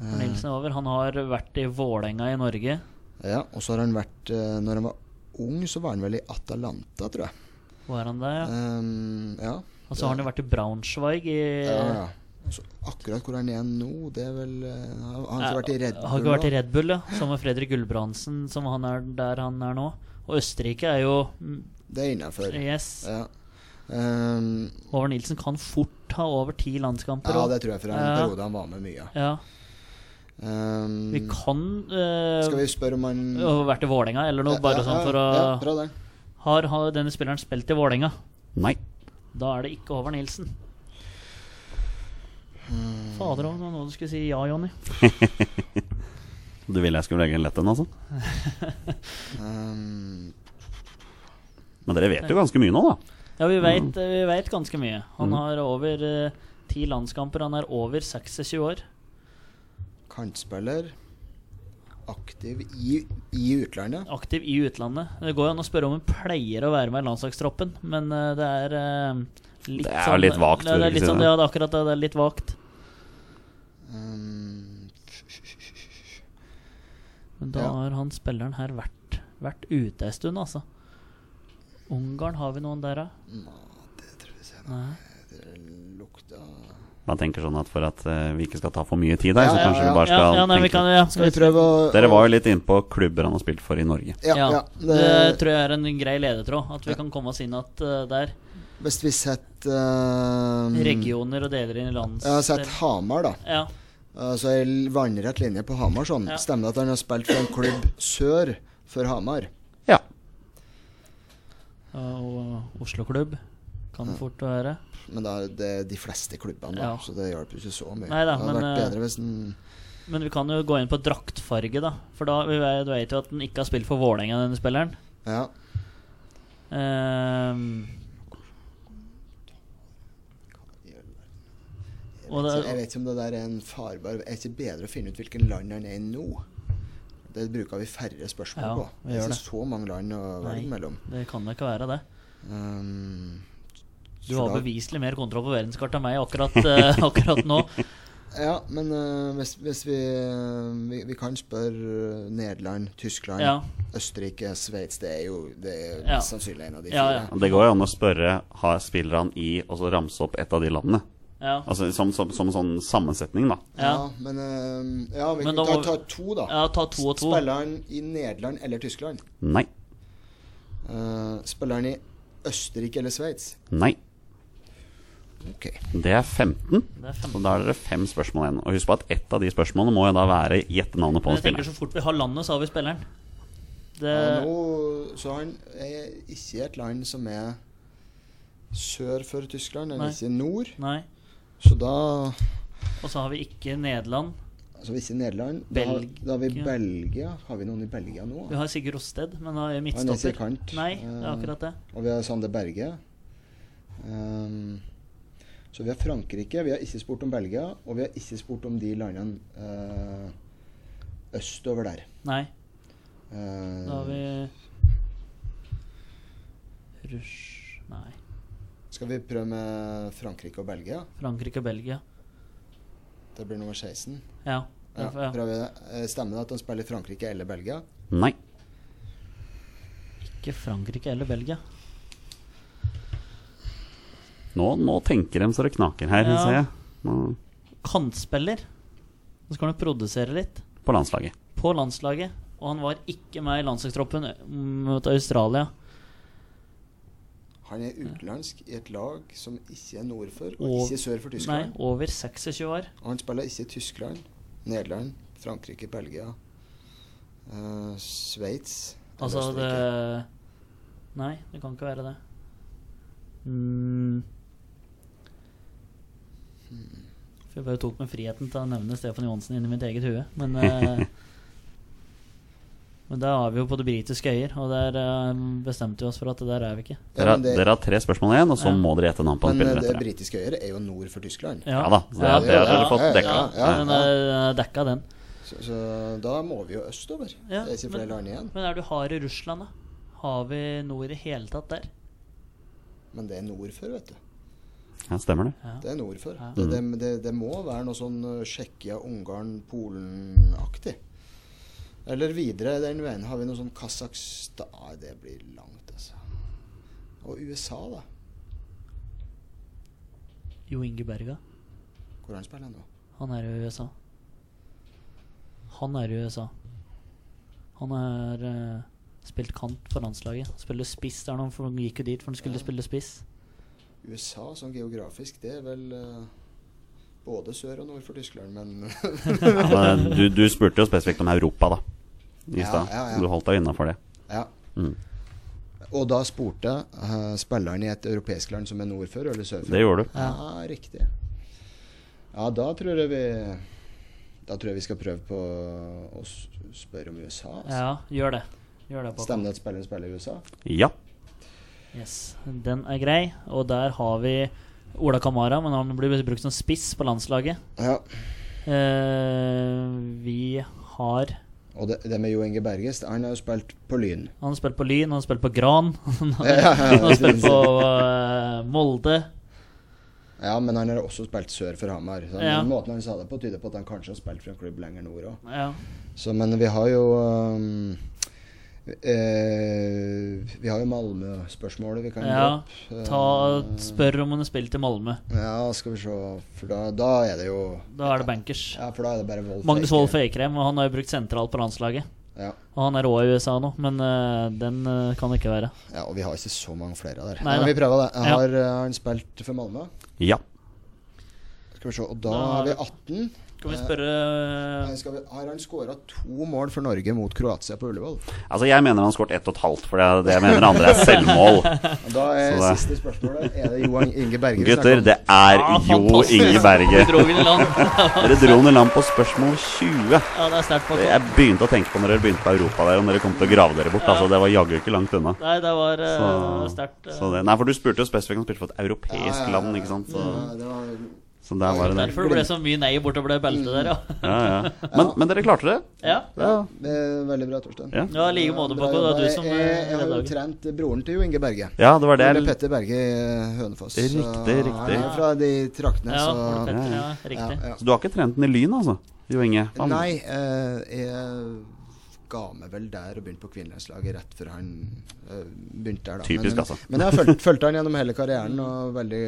Eh, Nilsen er over. Han har vært i Vålerenga i Norge. Ja, og så har han vært eh, Når han var ung, så var han vel i Atalanta, tror jeg. Var han det? Ja. Um, ja. Og så har han jo vært i Braunschweig i ja, ja. Så akkurat hvor han er nå, det er vel Han har ikke vært i Red Bull Har ikke vært i? Red Bull, ja. Som med Fredrik Gulbrandsen, som han er der han er nå. Og Østerrike er jo Det er innafor. Yes. Ja. Ehm, Håvard Nilsen kan fort ha over ti landskamper. ja, det tror jeg, for en Ja. periode han var med mye. Ja. Um, Vi kan uh, skal vi spørre om han Har vært i Vålerenga eller noe, Ja, bare ja, sånn for å ja, har, har denne spilleren spilt i Vålerenga? Nei. Da er det ikke Håvard Nilsen. Hmm. Fader òg, det var noe du skulle si ja, Jonny. Du ville jeg skulle legge en lett en, altså? um, Men dere vet jo ganske mye nå, da. Ja, vi veit vi vet ganske mye. Han Mm. har over eh, ti landskamper. Han er over 26 år. kantspiller. Aktiv i, i utlandet. Aktiv i utlandet. Det går jo an å spørre om han pleier å være med i landslagstroppen, men uh, det er uh, litt Det er sånn, litt vagt, Ja, det er litt sånn, ja, det er akkurat det. Det er litt vagt. Um, Men da Ja. har han spilleren her vært, vært ute ei stund, altså. Ungarn, har vi noen der, da? det tror jeg ser Nei. Det lukta Man tenker sånn at for at uh, vi ikke skal ta for mye tid her, Ja, så ja, kanskje ja. vi bare skal ja, nei, vi kan, ja. Skal vi prøve å Dere var jo litt inne på klubber han har spilt for i Norge. Ja, Ja, ja. det, Det, tror jeg er en grei ledetråd. At vi kan komme oss inn at uh, der. hvis vi setter uh, Regioner og deler inn i lands... Jeg har sett Hamar, da. Ja. Altså ei vannrett linje på Hamar. Sånn. Ja. Stemmer det at han har spilt for en klubb sør for Hamar? Ja. Og Oslo-klubb kan fort være. Men da er det de fleste klubbene, da, Ja. så det hjelper ikke så mye. Neida, det hadde men, vært eh, bedre hvis den Men vi kan jo gå inn på draktfarge, da. For da vi vet, du vet jo at den ikke har spilt for Vålerenga, denne spilleren. Ja. Um, Jeg vet, ikke, jeg vet ikke om det der er en farbar Er det ikke bedre å finne ut hvilken land han er i nå? Det bruker vi færre spørsmål Ja, på. vi Det er ikke så mange land å velge mellom. det kan da ikke være det. Um, Du har da- beviselig mer kontroll på verdenskartet enn meg akkurat, uh, akkurat nå. Ja, men uh, hvis, hvis vi, uh, vi Vi kan spørre Nederland, Tyskland, Ja. Østerrike, Sveits. Det er jo det er Ja. sannsynlig en av de fire. ja. Det går jo an å spørre Har spillerne i og så ramse opp et av de landene. Ja. Altså som, som, som en sånn sammensetning, da. Ja. men uh, Ja, vi Men kan da ta, ta to, da. ja, ta to og to. Spiller han i Nederland eller Tyskland? Nei. Uh, spiller han i Østerrike eller Sveits? Nei. Ok. Det er 15. Det er Så da er dere fem spørsmål igjen. Og husk på at ett av de spørsmålene må jo da være gjette navnet på jeg tenker så fort vi har landet, så har vi spilleren. Det, Ja, nå, så han er ikke i et land som er sør for Tyskland, eller er ikke nord. Nei. Så da Og så har vi ikke Nederland. Altså ikke Nederland. Da, har- da har vi Belgia. Har vi noen i Belgia nå? Vi har Sigurd Rosted, men han er Han er midtstopper. Nei, det er akkurat det. Og vi har Sander Berge. Um, så vi har Frankrike. Vi har ikke spurt om Belgia. Og vi har ikke spurt om de landene uh, østover der. Nei, Uh, da har vi Rush Nei. Skal vi prøve med Frankrike og Belgia? Frankrike og Belgia. Det blir nummer 16. Ja. Ja, derfor, ja. prøver vi det. Eh, Stemmer det at han spiller Frankrike eller Belgia? Nei. Ikke Frankrike eller Belgia. Nå, nå tenker de så det knaker her, Ja. ser jeg. Nå, Kantspiller. Så skal han produsere litt på landslaget. på landslaget. Og han var ikke med i landslagstroppen mot Australia. Han er utenlandsk i et lag som ikke er nord for, og Og- ikke sør for Tyskland. Nei, over 26 år. Og han spiller ikke i Tyskland, Nederland, Frankrike, Belgia, uh, Sveits Altså det Nei, det kan ikke være det. Mm. For jeg bare tok meg friheten til å nevne Stefan Johansen inni mitt eget hue. Men eh, Men da er vi jo på det britiske øyer, og der eh, bestemte vi oss for at det der er vi ikke. Ja, Dere, har- det- dere har tre spørsmål igjen, og så Ja. må dere gjette navn på en Men eh, spiller det det. britiske øyer er jo nord for Tyskland. Ja da, så det, det har dere fått dekka. ja, ja. Den er dekka, den. Så, så da må vi jo østover. Ja, det er ikke flere men- land igjen. Men er du hard i Russland, da? Har vi nord i hele tatt der? Men det er nord for, vet du. Ja, stemmer det. Ja. Det er nord for. Ja. Det, det, det, det må være noe sånn Tsjekkia, Ungarn, Polen-aktig. Eller videre den veien. Har vi noe sånn Kasakhstan Det blir langt, altså. Og USA, da. Jo Inge Berga. Hvor han spiller han nå? Han er i USA. Han er i USA. Han har uh, spilt kant for landslaget. Spiller spiss der nå, for han gikk jo dit for han skulle spille spiss. USA sånn geografisk, det er vel uh både sør og nord for Tyskland, men Ja, men du, du spurte jo spesifikt om Europa, da. I stad. ja, ja. Du holdt deg innafor det. ja. Mm. Og da spurte uh, spilleren i et europeisk land som er nord for eller sør for? Det gjorde du. Ja, riktig. Ja, da tror jeg vi Da tror jeg vi skal prøve på å spørre om USA. Altså. Ja, gjør det. Gjør det, Stemmer det at spilleren spiller i USA? Ja. Yes, Den er grei. Og der har vi Ola Kamara, men han blir brukt som spiss på landslaget. Ja. Uh, vi har Og det, det med Jo Inge Berges, han har jo spilt på Lyn. Han har spilt på Lyn, han har spilt på Gran. Han har, Ja, ja, ja. han har spilt på uh, Molde. Ja, men han har også spilt sør for Hamar. Så Ja. Måten han sa det på, tyder på at han kanskje har spilt for en klubb lenger nord òg. Ja. Så, men vi har jo um, eh, Vi har jo Malmö-spørsmålet vi kan ja. dra opp. Ta, spør om hun har spilt i Malmö. Ja, skal vi se. For da, da er det jo Da er det bankers. Ja, for da er det bare Wolf Magnus. Wolff Eikrem, og han har jo brukt sentralt på landslaget. Ja. Og han er òg i USA nå, men uh, den uh, kan det ikke være. ja, og vi har ikke så mange flere der. Nei men vi prøver det. Ja. Har eh, han spilt for Malmö? Ja. Skal vi se. Og da Da har vi har 18. Skal vi spørre eh, Nei, Skal vi, har han skåra to mål for Norge mot Kroatia på Ullevål? Altså, jeg mener han har skåret ett og et halvt, for det, det jeg mener andre er selvmål. Da er Så siste spørsmålet Er det Johan Inge Berge Gutter, det er Ah, Jo. Inge Berge. Du dro den i land. Dere dro ned land på spørsmål 20. Ja, det er sterkt. Paco. Jeg begynte å tenke på når dere begynte på Europa der, om dere kom til å grave dere bort. Altså, det var jaggu ikke langt unna. Nei, det var uh, sterkt. Uh... det, nei, for du spurte jo spesifikt om han spilte for et europeisk Ja, ja, ja. land, ikke sant. Så, Ja, det var, så der var det Derfor ble det så mye nei bortover det beltet der, ja. Ja, ja. Men, men dere klarte det. ja. Ja. det veldig bra, Torstein. Ja. Ja, like måte, Paco. Det er du som jeg, jeg, jeg har jo trent broren til Jo Inge Berge. ja, det var det. Ole Petter Berge Hønefoss. Riktig, Så riktig. Han er fra de traktene, Ja, så Ole Petter, ja, ja, ja, riktig. Så du har ikke trent den i Lyn, altså? Jo Inge? Han- Nei, eh, jeg ga meg vel der og begynte på kvinnelandslaget rett før han eh, begynte der. Da. Typisk, men, altså. Men jeg har fulgt han gjennom hele karrieren, og veldig,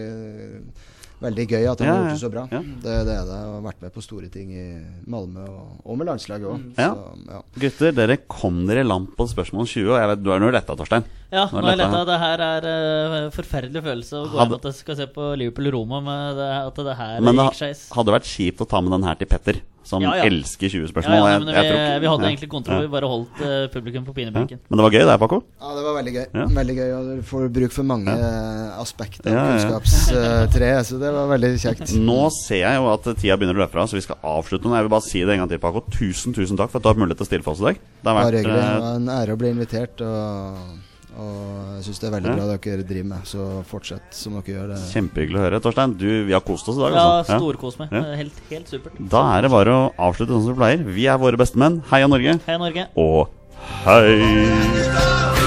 veldig gøy at han Ja, har gjort det så bra. ja. Det, det er det. Og vært med på store ting i Malmö, og, og med landslaget òg. Ja. Ja. Gutter, dere kom dere i land på spørsmål 20, og jeg vet, du er nå letta, Torstein. Ja, Nå er jeg det letta. letta. Det her er uh, forferdelig følelse å gå Hadde- inn at jeg skal se på Liverpool-Roma med det, at det her Men det gikk skeis. hadde vært kjipt å ta med den her til Petter, som Ja, ja. elsker 20 spørsmål. ja, ja, men vi, jeg tror vi hadde egentlig kontroll. Ja. Vi bare holdt uh, publikum på Ja. pinebenken. Men det var gøy, det, Paco. Ja, det var veldig gøy. Ja. Veldig gøy, og du får bruk for mange eh, aspekter av Ja, ja. kunnskapstreet, så det var veldig kjekt. Nå ser jeg jo at tida begynner å løpe fra, så vi skal avslutte nå. Jeg vil bare si det en gang til, Paco. Tusen, tusen takk for at du har hatt mulighet til å stille for oss i dag. Det har Bare hyggelig. Det eh, var en ære å bli invitert, og, og jeg syns det er veldig Ja. bra det dere driver med. Så fortsett som dere gjør. Det. kjempehyggelig å høre. Torstein, du, vi har kost oss i dag. Ja, Altså. Ja. storkos meg. Ja. Helt, helt supert. Da er det bare å avslutte sånn som vi pleier. Vi er våre bestemenn. Heia Norge. Hei, Norge. Og hei!